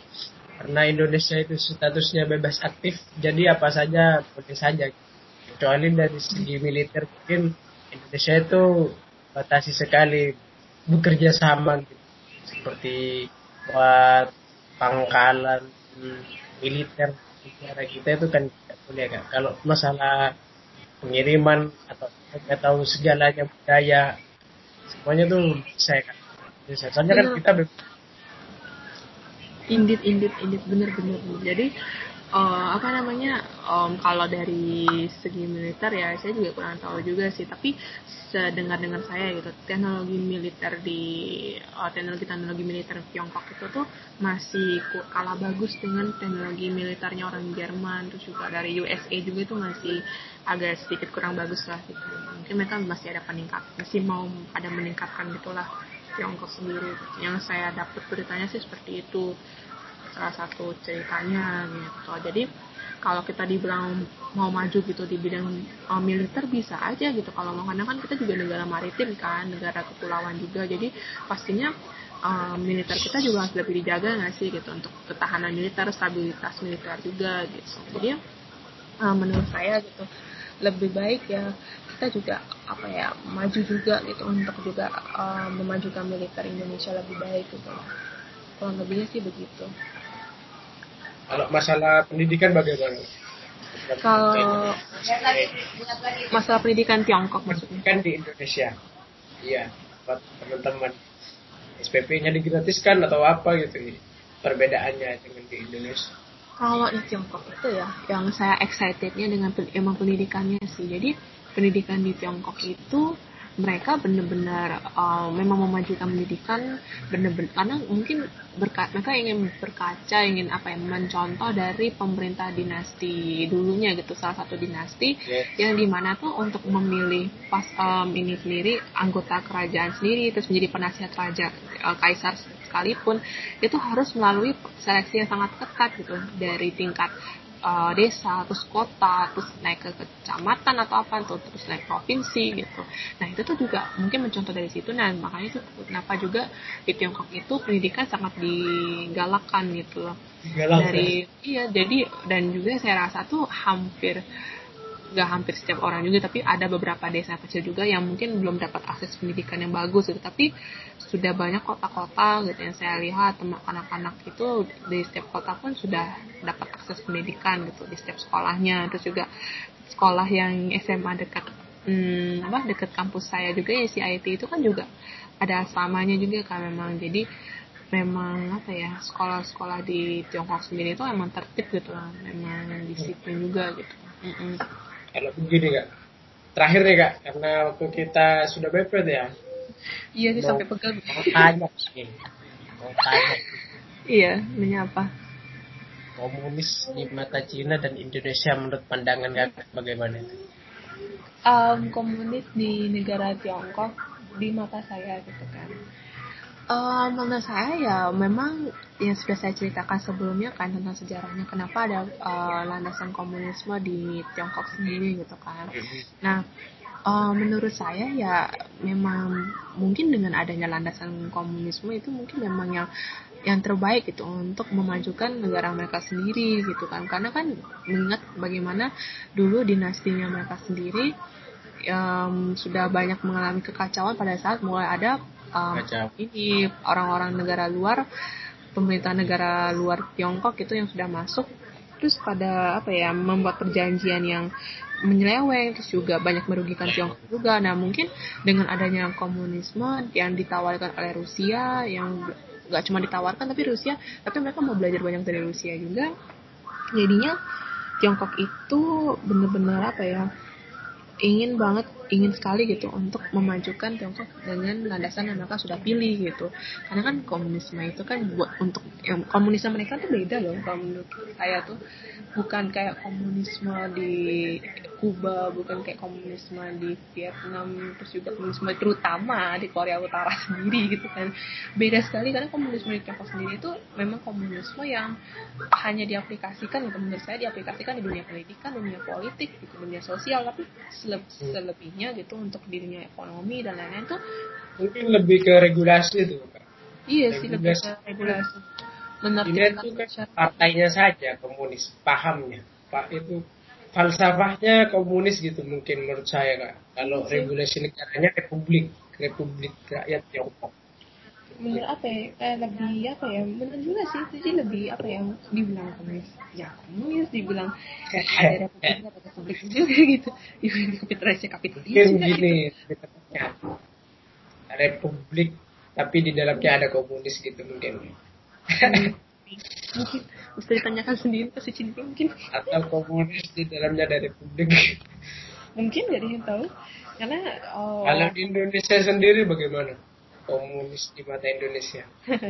S2: karena Indonesia itu statusnya bebas aktif jadi apa saja boleh saja. Kecuali dari segi militer mungkin Indonesia itu batasi sekali bekerja sama gitu. seperti buat pangkalan militer negara kita itu kan tidak boleh kan kalau masalah pengiriman atau kita tahu segalanya budaya semuanya tuh saya kan soalnya kan kita
S1: indit indit indit. Bener bener jadi uh, apa namanya um, kalau dari segi militer ya saya juga kurang tahu juga sih. Tapi sedengar dengar saya gitu teknologi militer di uh, teknologi teknologi militer Tiongkok itu tuh masih kalah bagus dengan teknologi militernya orang Jerman terus juga dari USA juga itu masih agak sedikit kurang bagus lah gitu. Mungkin mereka masih ada peningkat masih mau ada meningkatkan gitulah Tiongkok sendiri. Yang saya dapat beritanya sih seperti itu salah satu ceritanya gitu. Jadi kalau kita dibilang mau maju gitu di bidang uh, militer bisa aja gitu. Kalau mau karena kan kita juga negara maritim kan negara kepulauan juga. Jadi pastinya uh, militer kita juga harus lebih dijaga nggak sih gitu untuk ketahanan militer stabilitas militer juga gitu. Jadi uh, menurut saya gitu lebih baik ya kita juga apa ya maju juga gitu untuk juga uh, memajukan militer Indonesia lebih baik gitu. Kurang lebihnya sih begitu
S2: kalau masalah pendidikan bagaimana?
S1: Kalau masalah pendidikan Tiongkok maksudnya?
S2: Kan di Indonesia. Iya buat teman-teman. SPP-nya digratiskan atau apa gitu. Perbedaannya dengan di Indonesia.
S1: Kalau di Tiongkok itu ya yang saya excitednya dengan emang pendidikannya sih. Jadi pendidikan di Tiongkok itu mereka benar-benar uh, memang memajukan pendidikan benar-benar karena mungkin berka, mereka ingin berkaca ingin apa ya mencontoh dari pemerintah dinasti dulunya gitu salah satu dinasti yeah. yang di mana tuh untuk memilih pas um, ini sendiri anggota kerajaan sendiri terus menjadi penasihat raja uh, kaisar sekalipun itu harus melalui seleksi yang sangat ketat gitu dari tingkat uh, desa, terus kota, terus naik ke kecamatan atau apa tuh, terus naik provinsi gitu. Nah itu tuh juga mungkin mencontoh dari situ. Nah makanya itu kenapa juga di Tiongkok itu pendidikan sangat digalakkan gitu loh. Galak, dari ya? iya jadi dan juga saya rasa tuh hampir gak hampir setiap orang juga tapi ada beberapa desa kecil juga yang mungkin belum dapat akses pendidikan yang bagus gitu. Tapi sudah banyak kota-kota gitu yang saya lihat anak-anak itu di setiap kota pun sudah dapat akses pendidikan gitu di setiap sekolahnya. Terus juga sekolah yang SMA dekat hmm, apa dekat kampus saya juga ya CIT itu kan juga ada asramanya juga kan memang. Jadi memang apa ya sekolah-sekolah di Tiongkok sendiri itu emang tertib gitu lah memang disiplin juga gitu
S2: kalau begini kak. Terakhir nih kak karena waktu kita sudah mepet ya.
S1: Iya sih sampai pegal
S2: mau tanya sih. Mau tanya.
S1: Iya menyapa
S2: komunis di mata Cina dan Indonesia menurut pandangan kakak bagaimana?
S1: Um, komunis di negara Tiongkok di mata saya gitu kan Uh, menurut saya ya memang yang sudah saya ceritakan sebelumnya kan tentang sejarahnya kenapa ada uh, landasan komunisme di Tiongkok sendiri gitu kan. Nah uh, menurut saya ya memang mungkin dengan adanya landasan komunisme itu mungkin memang yang yang terbaik gitu untuk memajukan negara mereka sendiri gitu kan karena kan mengingat bagaimana dulu dinastinya mereka sendiri um, sudah banyak mengalami kekacauan pada saat mulai ada um, ini orang-orang negara luar pemerintah negara luar Tiongkok itu yang sudah masuk terus pada apa ya membuat perjanjian yang menyeleweng terus juga banyak merugikan Tiongkok juga. Nah mungkin dengan adanya komunisme yang ditawarkan oleh Rusia yang nggak cuma ditawarkan tapi Rusia tapi mereka mau belajar banyak dari Rusia juga. Jadinya Tiongkok itu benar-benar apa ya ingin banget ingin sekali gitu untuk memajukan Tiongkok dengan landasan yang mereka sudah pilih gitu. Karena kan komunisme itu kan buat untuk yang komunisme mereka tuh beda loh. Kalau menurut saya tuh bukan kayak komunisme di Kuba bukan kayak komunisme di Vietnam terus juga komunisme terutama di Korea Utara sendiri gitu kan. Beda sekali karena komunisme di Tiongkok sendiri itu memang komunisme yang hanya diaplikasikan gitu. Menurut saya diaplikasikan di dunia pendidikan dunia politik gitu dunia sosial tapi selebihnya gitu untuk dirinya ekonomi dan lain-lain tuh
S2: mungkin lebih ke regulasi itu
S1: iya sih lebih ke regulasi.
S2: Ini itu kan partainya saja komunis pahamnya. Pak itu falsafahnya komunis gitu mungkin menurut saya kak. Kalau regulasi negaranya republik, republik rakyat Tiongkok.
S1: Menurut apa ya? Eh, lebih apa ya? Menurut juga sih, jadi lebih apa ya? Dibilang komunis, ya komunis, dibilang ada republik, ada republik juga gitu. Dibilang kapitalis, kapitalis.
S2: Mungkin gini, gitu. republik, tapi di dalamnya ada komunis gitu mungkin.
S1: Hmm mungkin mesti ditanyakan sendiri ke si Cinti mungkin.
S2: Atau komunis di dalamnya dari publik.
S1: Mungkin jadi yang tahu. Karena
S2: oh, kalau di Indonesia sendiri bagaimana? Komunis di mata Indonesia.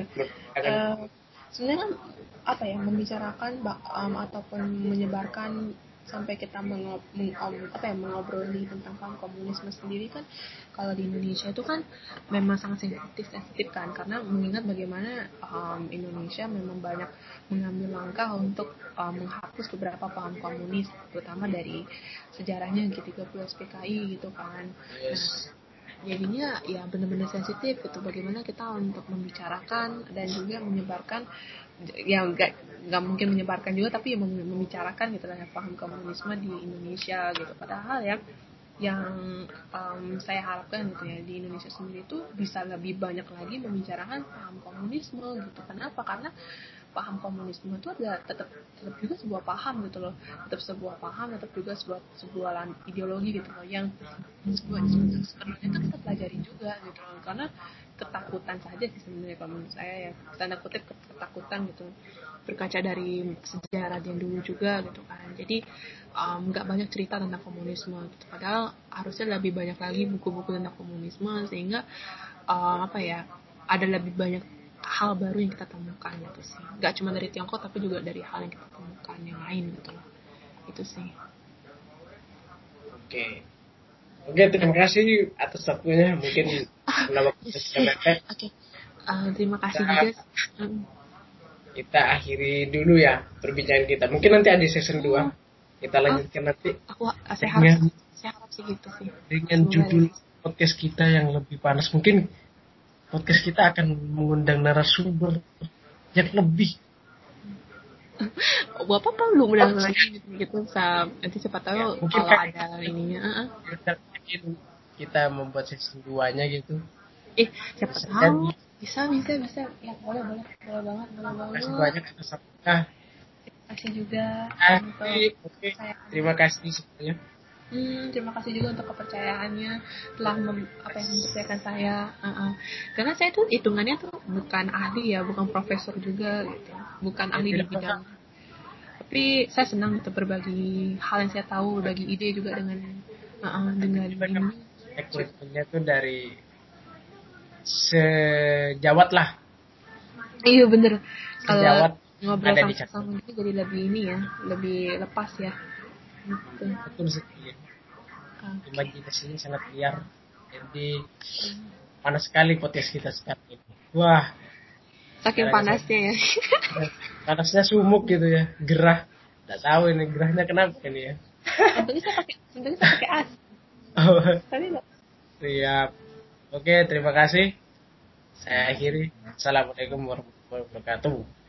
S1: Uh, sebenarnya apa ya membicarakan um, ataupun menyebarkan sampai kita mengob, mengom, apa ya mengobroli tentang paham komunisme sendiri kan kalau di Indonesia itu kan memang sangat sensitif sensitif kan. Karena mengingat bagaimana um, Indonesia memang banyak mengambil langkah untuk um, menghapus beberapa paham komunis terutama dari sejarahnya G30 SPKI gitu kan. Nah jadinya ya benar-benar sensitif gitu bagaimana kita untuk membicarakan dan juga menyebarkan ya nggak nggak mungkin menyebarkan juga tapi membicarakan gitu lah paham komunisme di Indonesia gitu. Padahal ya yang um, saya harapkan gitu ya di Indonesia sendiri itu bisa lebih banyak lagi membicarakan paham komunisme gitu. Kenapa? Karena paham komunisme itu ada tetap tetap juga sebuah paham gitu loh. Tetap sebuah paham tetap juga sebuah sebuah ideologi gitu loh yang sebuah sebenarnya itu kita pelajari juga gitu loh. Karena ketakutan saja sih sebenarnya kalau menurut saya ya. Tanda kutip ketakutan gitu. Berkaca dari sejarah yang dulu juga gitu kan. Jadi nggak um, banyak cerita tentang komunisme gitu. Padahal harusnya lebih banyak lagi buku-buku tentang komunisme sehingga um, apa ya ada lebih banyak hal baru yang kita temukan gitu sih. Nggak cuma dari Tiongkok tapi juga dari hal yang kita temukan yang lain gitu loh. Itu sih.
S2: Oke. Oke terima kasih atas waktunya. Mungkin
S1: Oke. Okay. uh, terima kasih kita, juga
S2: kita akhiri dulu ya perbincangan kita. Mungkin nanti ada season 2 kita lanjutkan oh, nanti.
S1: Aku saya harap saya harap sih gitu sih.
S2: Dengan Semoga judul podcast kita yang lebih panas. Mungkin podcast kita akan mengundang narasumber yang lebih.
S1: Bapak apa belum udah lagi gitu, sa nanti siapa tahu ya, mungkin kalau kan, ada ininya
S2: mungkin kita membuat season 2 nya gitu.
S1: Eh siapa tahu. bisa bisa bisa. Ya boleh boleh. Boleh banget boleh banget.
S2: kasih banyak atas apakah
S1: terima kasih juga.
S2: Ah, oke terima kasih semuanya
S1: Hmm, terima kasih juga untuk kepercayaannya telah mem, apa yang mempercayakan saya. Uh -uh. Karena saya tuh hitungannya tuh bukan ahli ya, bukan profesor juga gitu, bukan ahli di bidang. Tapi saya senang untuk berbagi hal yang saya tahu, berbagi ide juga dengan uh -uh, dengan ini.
S2: Equipmentnya tuh dari sejawat lah.
S1: Iya bener. Kalau ngobrol sama sama gitu jadi lebih ini ya, lebih lepas ya. Gitu.
S2: Betul sekali okay. imajinasinya sangat liar. Jadi panas sekali podcast kita sekarang ini. Wah.
S1: Saking panasnya ya.
S2: Panasnya sumuk gitu ya. Gerah. Nggak tahu ini gerahnya kenapa ini ya.
S1: Untungnya saya pakai saya pakai as.
S2: Oh. siap. Oke terima kasih. Saya akhiri. Assalamualaikum warahmatullahi wabarakatuh